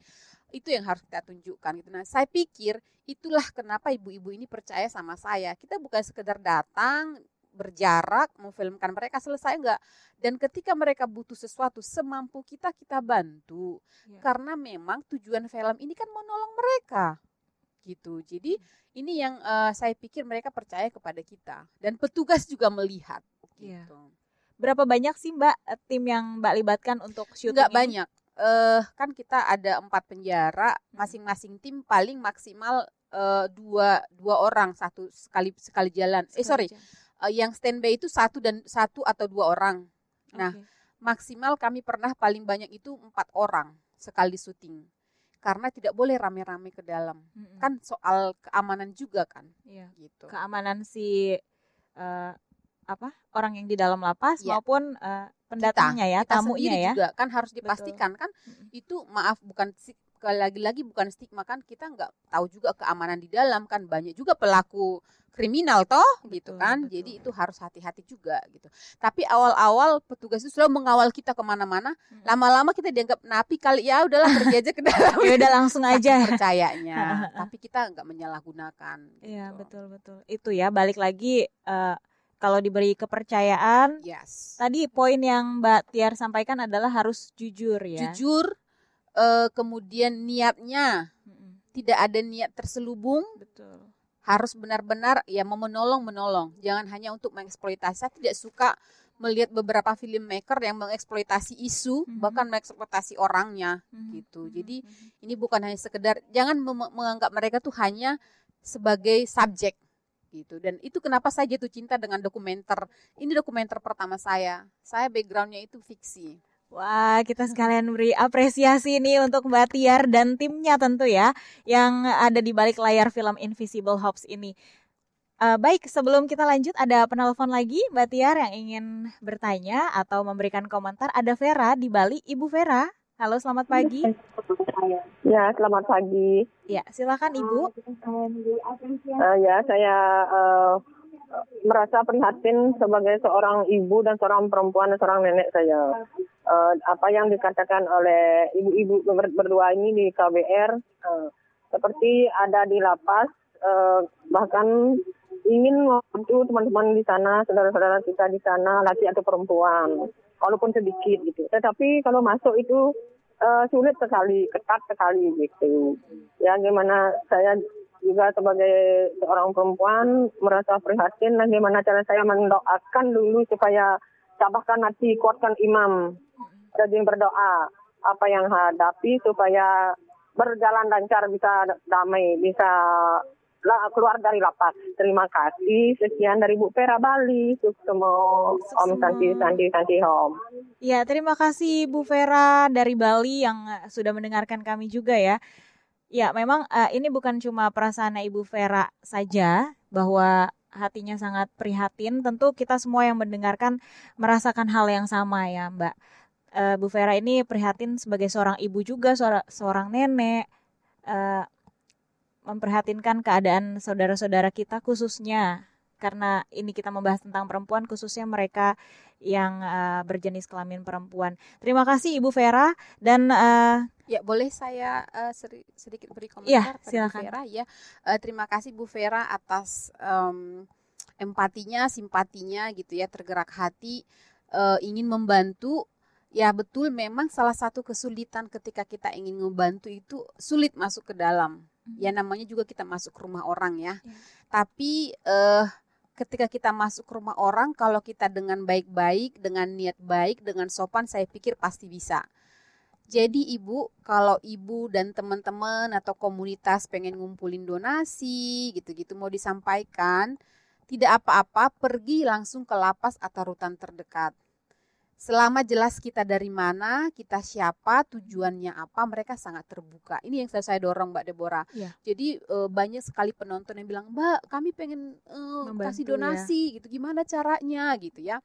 itu yang harus kita tunjukkan gitu. Nah saya pikir itulah kenapa ibu-ibu ini percaya sama saya. Kita bukan sekedar datang berjarak memfilmkan mereka selesai enggak. Dan ketika mereka butuh sesuatu semampu kita kita bantu. Karena memang tujuan film ini kan menolong mereka gitu. Jadi ini yang eh, saya pikir mereka percaya kepada kita. Dan petugas juga melihat Iya. gitu. Berapa banyak sih Mbak tim yang Mbak libatkan untuk syuting nggak ini? banyak eh kan kita ada empat penjara masing-masing tim paling maksimal eh, dua dua orang satu sekali sekali jalan. Eh sorry Eh, yang standby itu satu dan satu atau dua orang. Nah maksimal kami pernah paling banyak itu empat orang sekali syuting. Karena tidak boleh rame-rame ke dalam. Kan soal keamanan juga kan Iya. gitu. Keamanan si eh, apa orang yang di dalam lapas Iya. maupun eh, pendatangnya ya, kita tamunya ya. juga kan harus dipastikan kan itu maaf bukan lagi-lagi bukan stigma kan kita nggak tahu juga keamanan di dalam kan banyak juga pelaku kriminal toh gitu kan jadi itu harus hati-hati juga gitu tapi awal-awal petugas itu selalu mengawal kita ke mana-mana lama-lama kita dianggap napi kali ya udahlah pergi aja ke dalam Ya udah langsung Saking aja. percayanya tapi kita nggak menyalahgunakan Iya, betul betul. Itu ya balik lagi eh, kalau diberi kepercayaan. Yes. Tadi poin yang Mbak Tiar sampaikan adalah harus jujur ya. jujur eh, kemudian niatnya tidak ada niat terselubung betul. harus benar-benar ya mau menolong menolong. Jangan hanya untuk mengeksploitasi. Saya tidak suka melihat beberapa filmmaker yang mengeksploitasi isu bahkan mengeksploitasi orangnya gitu. Jadi ini bukan hanya sekedar jangan menganggap mereka tuh hanya sebagai subjek gitu dan itu kenapa saya jatuh cinta dengan dokumenter ini dokumenter pertama saya saya backgroundnya itu fiksi Wah, kita sekalian beri apresiasi nih untuk Mbak Tiar dan timnya tentu ya yang ada di balik layar film Invisible Hops ini. Eh, baik, sebelum kita lanjut ada penelpon lagi Mbak Tiar yang ingin bertanya atau memberikan komentar. Ada Vera di Bali, Ibu Vera. Halo, selamat pagi. Ya, selamat pagi. Ya, silakan Ibu. Eh, ya, saya eh, merasa prihatin sebagai seorang ibu dan seorang perempuan dan seorang nenek saya. Eh, apa yang dikatakan oleh ibu-ibu ber- berdua ini di KBR eh, seperti ada di lapas eh, bahkan ingin membantu teman-teman di sana, saudara-saudara kita di sana, laki atau perempuan, walaupun sedikit gitu. Tetapi kalau masuk itu eh, sulit sekali, ketat sekali gitu. Ya gimana saya juga sebagai seorang perempuan merasa prihatin dan gimana cara saya mendoakan dulu supaya tabahkan hati, kuatkan imam, rajin berdoa apa yang hadapi supaya berjalan lancar bisa damai, bisa keluar dari lapas. Terima kasih. Sekian dari Bu Vera Bali. Sukses Om Santi Santi Santi Om. Ya, terima kasih Bu Vera dari Bali yang eh, sudah mendengarkan kami juga ya. Ya, memang eh, ini bukan cuma perasaan Ibu Vera saja bahwa hatinya sangat prihatin. Tentu kita semua yang mendengarkan merasakan hal yang sama ya, Mbak. Eh, Bu Vera ini prihatin sebagai seorang ibu juga, seorang, seorang nenek. eh, memprihatinkan keadaan saudara-saudara kita khususnya karena ini kita membahas tentang perempuan khususnya mereka yang eh, berjenis kelamin perempuan. Terima kasih Ibu Vera dan eh, Ya boleh saya eh, seri- sedikit beri komentar Bu silakan. Vera ya. Eh, terima kasih Bu Vera atas em, empatinya, simpatinya gitu ya, tergerak hati eh, ingin membantu. Ya betul memang salah satu kesulitan ketika kita ingin membantu itu sulit masuk ke dalam. Ya namanya juga kita masuk ke rumah orang ya. Tapi eh ketika kita masuk ke rumah orang kalau kita dengan baik-baik, dengan niat baik, dengan sopan saya pikir pasti bisa. Jadi ibu, kalau ibu dan teman-teman atau komunitas pengen ngumpulin donasi gitu-gitu mau disampaikan, tidak apa-apa pergi langsung ke lapas atau rutan terdekat. Selama jelas kita dari mana, kita siapa, tujuannya apa, mereka sangat terbuka. Ini yang saya dorong Mbak Deborah. Ya. Jadi uh, banyak sekali penonton yang bilang, Mbak, kami pengen uh, kasih donasi, ya. gitu. Gimana caranya, gitu ya?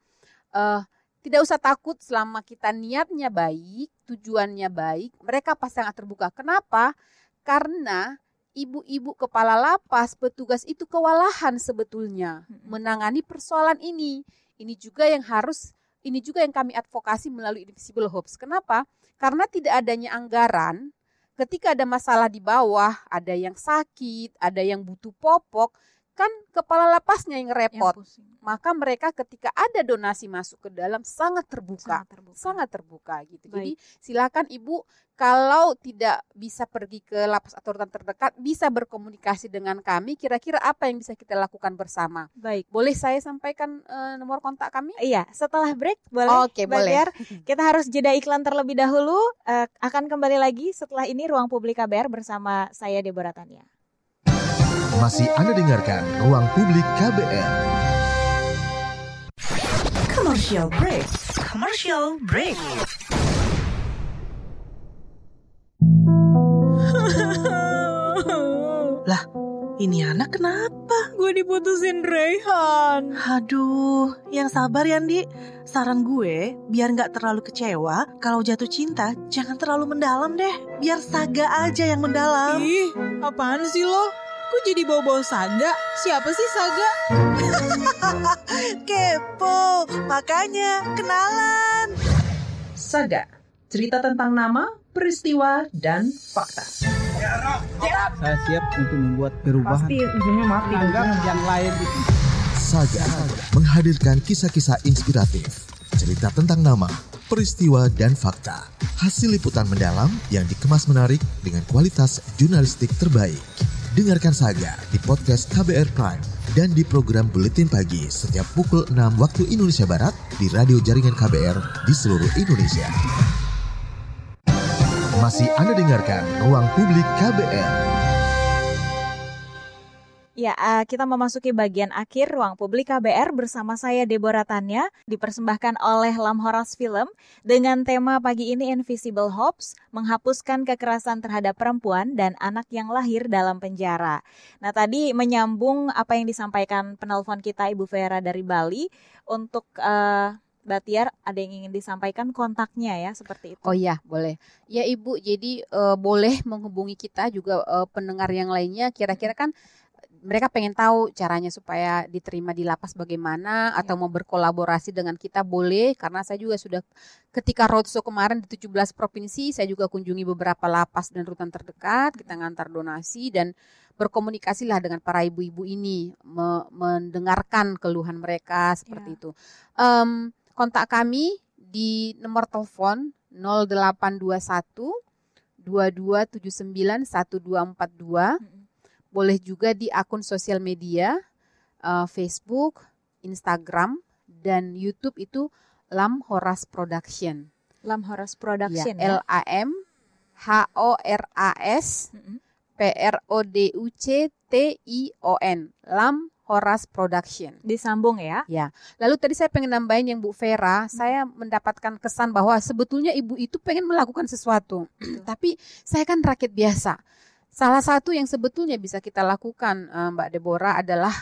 Uh, tidak usah takut selama kita niatnya baik, tujuannya baik, mereka pasti sangat terbuka. Kenapa? Karena ibu-ibu kepala lapas, petugas itu kewalahan sebetulnya menangani persoalan ini. Ini juga yang harus ini juga yang kami advokasi melalui Invisible Hopes. Kenapa? Karena tidak adanya anggaran, ketika ada masalah di bawah, ada yang sakit, ada yang butuh popok, kan kepala lapasnya yang repot. Yang Maka mereka ketika ada donasi masuk ke dalam sangat terbuka, sangat terbuka, sangat terbuka gitu. Baik. Jadi silakan ibu kalau tidak bisa pergi ke lapas atau rutan terdekat bisa berkomunikasi dengan kami. Kira-kira apa yang bisa kita lakukan bersama? Baik. Boleh saya sampaikan uh, nomor kontak kami? Iya, setelah break boleh. Oke, okay, boleh. Kita harus jeda iklan terlebih dahulu. Uh, akan kembali lagi setelah ini ruang publik KBR bersama saya Deborah Tania. Masih Anda dengarkan Ruang Publik KBR. Commercial break. Commercial break. lah, ini anak kenapa? Gue diputusin Rehan. Aduh, yang sabar ya, Di. Saran gue, biar nggak terlalu kecewa, kalau jatuh cinta, jangan terlalu mendalam deh. Biar saga aja yang mendalam. Ih, apaan sih lo? Kok jadi bawa-bawa Saga? Siapa sih Saga? Kepo, makanya kenalan. Saga, cerita tentang nama, peristiwa, dan fakta. Saya siap untuk membuat perubahan. Pasti ujungnya mati. Anggap yang lain itu. Saga menghadirkan kisah-kisah inspiratif, cerita tentang nama, peristiwa, dan fakta. Hasil liputan mendalam yang dikemas menarik dengan kualitas jurnalistik terbaik. Dengarkan Saga di podcast KBR Prime dan di program Buletin Pagi setiap pukul 6 waktu Indonesia Barat di radio jaringan KBR di seluruh Indonesia. Masih Anda dengarkan Ruang Publik KBR. Ya, uh, kita memasuki bagian akhir ruang publik KBR bersama saya Deborah Tanya, dipersembahkan oleh Lam Horas Film dengan tema pagi ini Invisible Hopes, menghapuskan kekerasan terhadap perempuan dan anak yang lahir dalam penjara. Nah, tadi menyambung apa yang disampaikan penelpon kita Ibu Vera dari Bali untuk uh, Batiar ada yang ingin disampaikan kontaknya ya seperti itu. Oh iya, boleh. Ya Ibu, jadi uh, boleh menghubungi kita juga uh, pendengar yang lainnya kira-kira kan mereka pengen tahu caranya supaya diterima di lapas bagaimana atau ya. mau berkolaborasi dengan kita boleh. Karena saya juga sudah ketika roadshow kemarin di 17 provinsi saya juga kunjungi beberapa lapas dan rutan terdekat kita ngantar donasi dan berkomunikasilah dengan para ibu-ibu ini me mendengarkan keluhan mereka seperti ya. itu. Um, kontak kami di nomor telepon 0821 2279 1242 hmm boleh juga di akun sosial media uh, Facebook, Instagram, dan YouTube itu Lam Horas Production. Lam Horas Production ya. ya? L A M H O R A S P R O D U C T I O N. Lam Horas Production. Disambung ya? Ya. Lalu tadi saya pengen nambahin yang Bu Vera, hmm. saya mendapatkan kesan bahwa sebetulnya ibu itu pengen melakukan sesuatu. Tapi saya kan rakyat biasa Salah satu yang sebetulnya bisa kita lakukan uh, Mbak Deborah adalah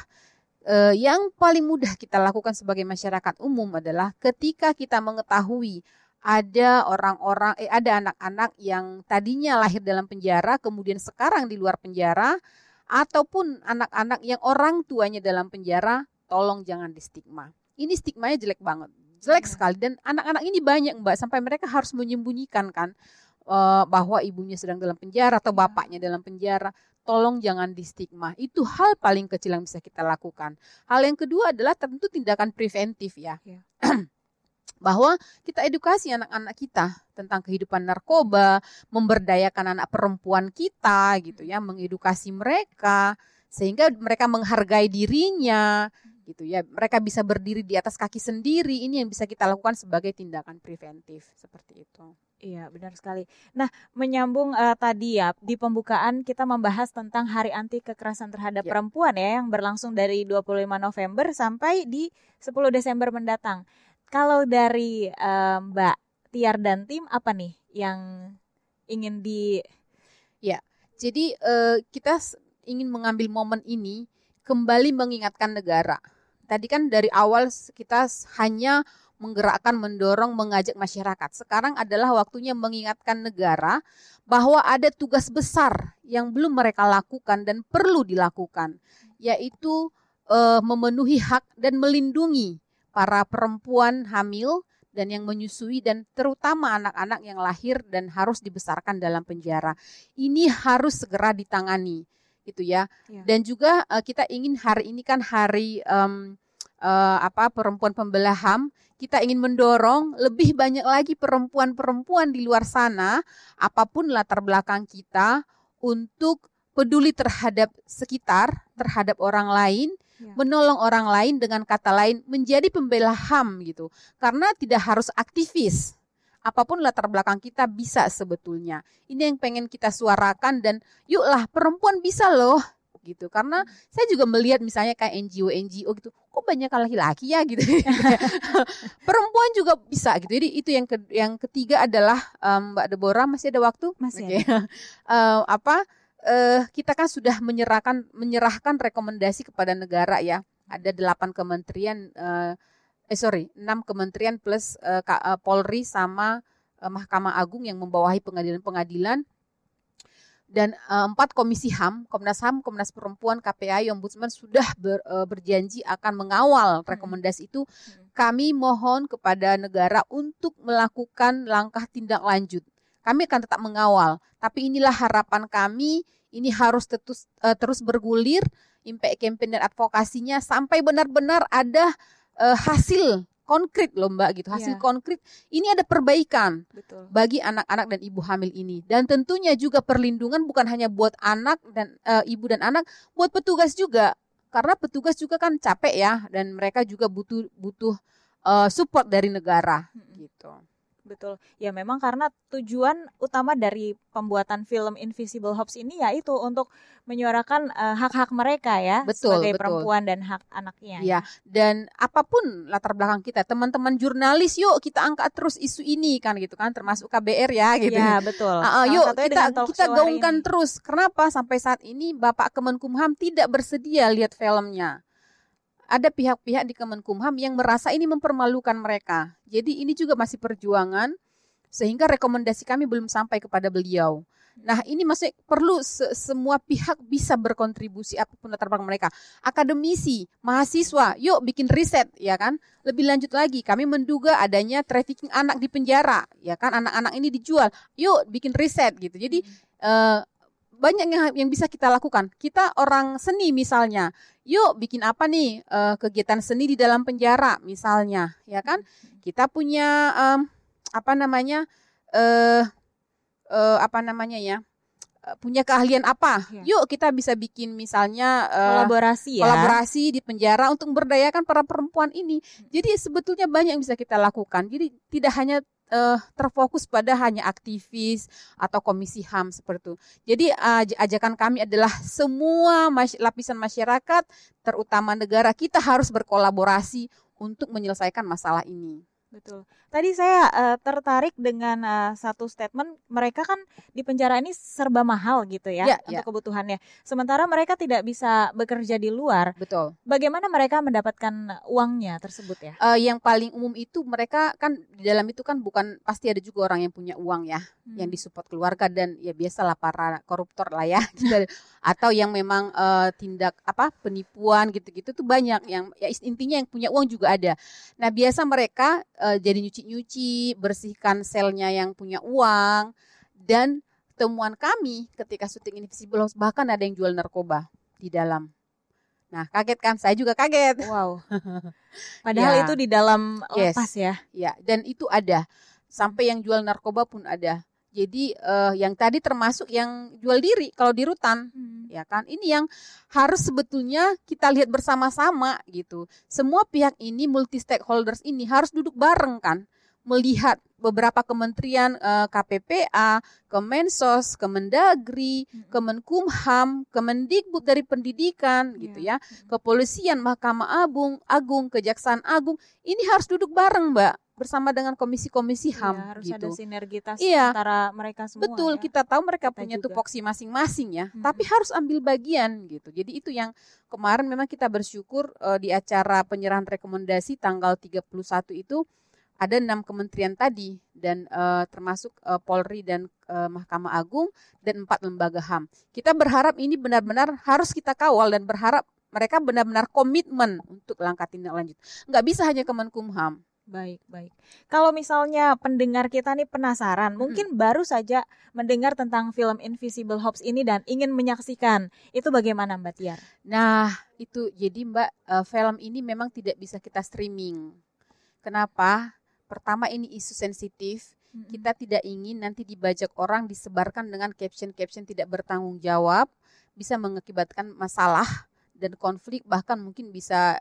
uh, yang paling mudah kita lakukan sebagai masyarakat umum adalah ketika kita mengetahui ada orang-orang eh ada anak-anak yang tadinya lahir dalam penjara kemudian sekarang di luar penjara ataupun anak-anak yang orang tuanya dalam penjara tolong jangan di stigma. Ini stigmanya jelek banget. Jelek iya. sekali dan anak-anak ini banyak Mbak sampai mereka harus menyembunyikan kan uh, bahwa ibunya sedang dalam penjara atau bapaknya dalam penjara, tolong jangan di stigma. Itu hal paling kecil yang bisa kita lakukan. Hal yang kedua adalah tentu tindakan preventif ya. ya. bahwa kita edukasi anak-anak kita tentang kehidupan narkoba, memberdayakan anak perempuan kita gitu ya, mengedukasi mereka sehingga mereka menghargai dirinya gitu ya. Mereka bisa berdiri di atas kaki sendiri. Ini yang bisa kita lakukan sebagai tindakan preventif seperti itu. Iya, benar sekali. Nah, menyambung uh, tadi ya, di pembukaan kita membahas tentang Hari Anti Kekerasan Terhadap ya. Perempuan ya yang berlangsung dari 25 November sampai di 10 Desember mendatang. Kalau dari uh, Mbak Tiar dan tim apa nih yang ingin di Ya, jadi uh, kita ingin mengambil momen ini kembali mengingatkan negara. Tadi kan dari awal kita hanya menggerakkan, mendorong, mengajak masyarakat. Sekarang adalah waktunya mengingatkan negara bahwa ada tugas besar yang belum mereka lakukan dan perlu dilakukan, yaitu uh, memenuhi hak dan melindungi para perempuan hamil dan yang menyusui dan terutama anak-anak yang lahir dan harus dibesarkan dalam penjara. Ini harus segera ditangani gitu ya. ya. Dan juga uh, kita ingin hari ini kan hari um, uh, apa perempuan pembelah HAM, kita ingin mendorong lebih banyak lagi perempuan-perempuan di luar sana apa pun latar belakang kita untuk peduli terhadap sekitar, terhadap orang lain, ya. menolong orang lain dengan kata lain menjadi pembela HAM gitu. Karena tidak harus aktivis. Apa pun latar belakang kita bisa sebetulnya. Ini yang pengen kita suarakan dan yuklah perempuan bisa loh gitu. Karena saya juga melihat misalnya kayak NGO NGO gitu kok banyak laki-laki ya? gitu. Perempuan juga bisa gitu. Jadi itu yang ke, yang ketiga adalah um, Mbak Deborah masih ada waktu? Masih okay. uh, apa uh, kita kan sudah menyerahkan menyerahkan rekomendasi kepada negara ya. Ada delapan kementerian uh, eh sorry enam kementerian plus uh, Polri sama uh, Mahkamah Agung yang membawahi pengadilan-pengadilan dan uh, empat komisi HAM, Komnas HAM, Komnas Perempuan, KPAI, Ombudsman sudah ber, uh, berjanji akan mengawal hmm. rekomendasi itu. Hmm. Kami mohon kepada negara untuk melakukan langkah tindak lanjut. Kami akan tetap mengawal, tapi inilah harapan kami. Ini harus terus uh, terus bergulir, impact campaign dan advokasinya sampai benar-benar ada hasil konkret loh Mbak gitu, hasil yeah. konkret. Ini ada perbaikan Betul. bagi anak-anak dan ibu hamil ini. Dan tentunya juga perlindungan bukan hanya buat anak dan uh, ibu dan anak, buat petugas juga. Karena petugas juga kan capek ya dan mereka juga butuh butuh uh, support dari negara hmm. gitu. Betul. Ya memang karena tujuan utama dari pembuatan film Invisible Hops ini yaitu untuk menyuarakan uh, hak-hak mereka ya betul, sebagai betul. perempuan dan hak anaknya. Ya, dan apa pun latar belakang kita, teman-teman jurnalis yuk kita angkat terus isu ini kan gitu kan termasuk KBR ya gitu. Ya, betul. Uh, uh, yuk kita kita gaungkan terus. Kenapa sampai saat ini Bapak Kemenkumham tidak bersedia lihat filmnya? Ada pihak-pihak di Kemenkumham yang merasa ini mempermalukan mereka. Jadi ini juga masih perjuangan sehingga rekomendasi kami belum sampai kepada beliau. Nah, ini masih perlu se semua pihak bisa berkontribusi apa pun latar belakang mereka. Akademisi, mahasiswa, yuk bikin riset, ya kan? Lebih lanjut lagi, kami menduga adanya trafficking anak di penjara, ya kan? Anak-anak ini dijual. Yuk bikin riset gitu. Jadi hmm. uh, banyak yang yang bisa kita lakukan. Kita orang seni misalnya, yuk bikin apa nih uh, kegiatan seni di dalam penjara misalnya, ya kan? Kita punya um, apa namanya uh, uh, apa namanya ya? punya keahlian apa? Ya. Yuk kita bisa bikin misalnya uh, kolaborasi ya. Kolaborasi di penjara untuk memberdayakan para perempuan ini. Jadi sebetulnya banyak yang bisa kita lakukan. Jadi tidak hanya uh, terfokus pada hanya aktivis atau komisi HAM seperti itu. Jadi uh, ajakan kami adalah semua mas lapisan masyarakat, terutama negara kita harus berkolaborasi untuk menyelesaikan masalah ini. Betul. Tadi saya uh, tertarik dengan uh, satu statement mereka kan di penjara ini serba mahal gitu ya, ya untuk ya. kebutuhannya. Sementara mereka tidak bisa bekerja di luar. Betul. Bagaimana mereka mendapatkan uangnya tersebut ya? Uh, yang paling umum itu mereka kan di dalam itu kan bukan pasti ada juga orang yang punya uang ya, hmm. yang disupport keluarga dan ya biasalah para koruptor lah ya, atau yang memang uh, tindak apa penipuan gitu-gitu tuh banyak yang ya intinya yang punya uang juga ada. Nah biasa mereka uh, jadi nyuci-nyuci, bersihkan selnya yang punya uang dan temuan kami ketika syuting Invisible House bahkan ada yang jual narkoba di dalam. Nah, kaget kan? Saya juga kaget. Wow. Padahal ya. itu di dalam lapas yes. ya. Ya, dan itu ada. Sampai yang jual narkoba pun ada. Jadi uh, yang tadi termasuk yang jual diri kalau di rutan. Hmm. Ya kan? Ini yang harus sebetulnya kita lihat bersama-sama gitu. Semua pihak ini multi stakeholders ini harus duduk bareng kan, melihat beberapa kementerian eh, KPPA, Kemensos, Kemendagri, Kemenkumham, Kemendikbud dari pendidikan gitu ya, kepolisian, Mahkamah Agung, Agung, Kejaksaan Agung, ini harus duduk bareng, Mbak bersama dengan komisi-komisi HAM Iya, harus gitu. ada sinergitas Iya. antara mereka semua. Betul, ya. kita tahu mereka Kita punya juga. tupoksi masing-masing ya, tapi harus ambil bagian gitu. Jadi itu yang kemarin memang kita bersyukur eh, di acara penyerahan rekomendasi tanggal 31 itu ada enam kementerian tadi dan eh, termasuk eh, Polri dan eh, Mahkamah Agung dan empat lembaga HAM. Kita berharap ini benar-benar harus kita kawal dan berharap mereka benar-benar komitmen untuk langkah tindak lanjut. Nggak bisa hanya Kemenkumham. Baik, baik. Kalau misalnya pendengar kita nih penasaran, mungkin baru saja mendengar tentang film Invisible Hops ini dan ingin menyaksikan, itu bagaimana Mbak Tiar? Nah, itu jadi Mbak, eh, film ini memang tidak bisa kita streaming. Kenapa? Pertama ini isu sensitif. Kita tidak ingin nanti dibajak orang disebarkan dengan caption-caption tidak bertanggung jawab, bisa mengakibatkan masalah dan konflik bahkan mungkin bisa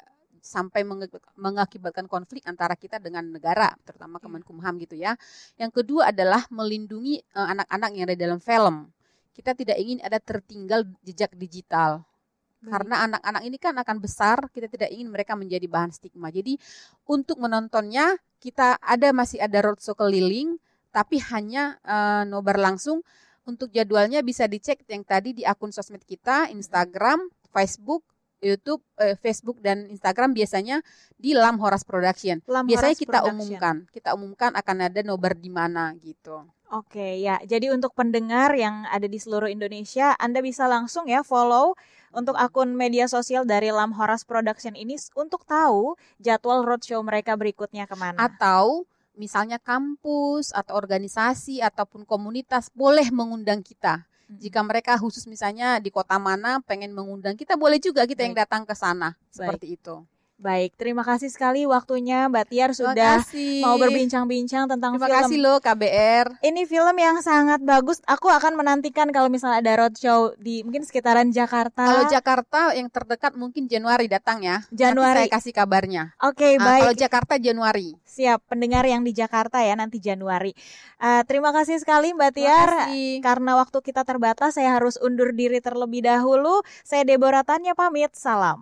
sampai mengakibatkan konflik antara kita dengan negara, terutama Kemenkumham gitu ya. Yang kedua adalah melindungi eh, anak-anak yang ada di dalam film. Kita tidak ingin ada tertinggal jejak digital. Karena anak-anak ini kan akan besar, kita tidak ingin mereka menjadi bahan stigma. Jadi untuk menontonnya kita ada masih ada roadshow keliling, tapi hanya eh, nobar langsung. Untuk jadwalnya bisa dicek yang tadi di akun sosmed kita, Instagram, Facebook, YouTube, eh, Facebook dan Instagram biasanya di Lam Horas Production. Lam biasanya Horas kita Production. umumkan, kita umumkan akan ada nobar di mana gitu. Oke, ya. Jadi untuk pendengar yang ada di seluruh Indonesia, Anda bisa langsung ya follow untuk akun media sosial dari Lam Horas Production ini untuk tahu jadwal roadshow mereka berikutnya ke mana. Atau misalnya kampus atau organisasi ataupun komunitas boleh mengundang kita. Jika mereka khusus misalnya di kota mana pengen mengundang kita boleh juga kita yang datang ke sana seperti itu. Baik, terima kasih sekali waktunya Mbak Tiar Terima sudah mau berbincang-bincang tentang Terima film. kasih loh KBR. Ini film yang sangat bagus. Aku akan menantikan kalau misalnya ada roadshow di mungkin sekitaran Jakarta. Kalau Jakarta yang terdekat mungkin Januari datang ya. Januari. Nanti saya kasih kabarnya. Oke, Ah, baik. Kalau Jakarta Januari. Siap, pendengar yang di Jakarta ya nanti Januari. Eh, terima kasih sekali Mbak Tiar. Karena waktu kita terbatas, saya harus undur diri terlebih dahulu. Saya Deborah Tanya pamit. Salam.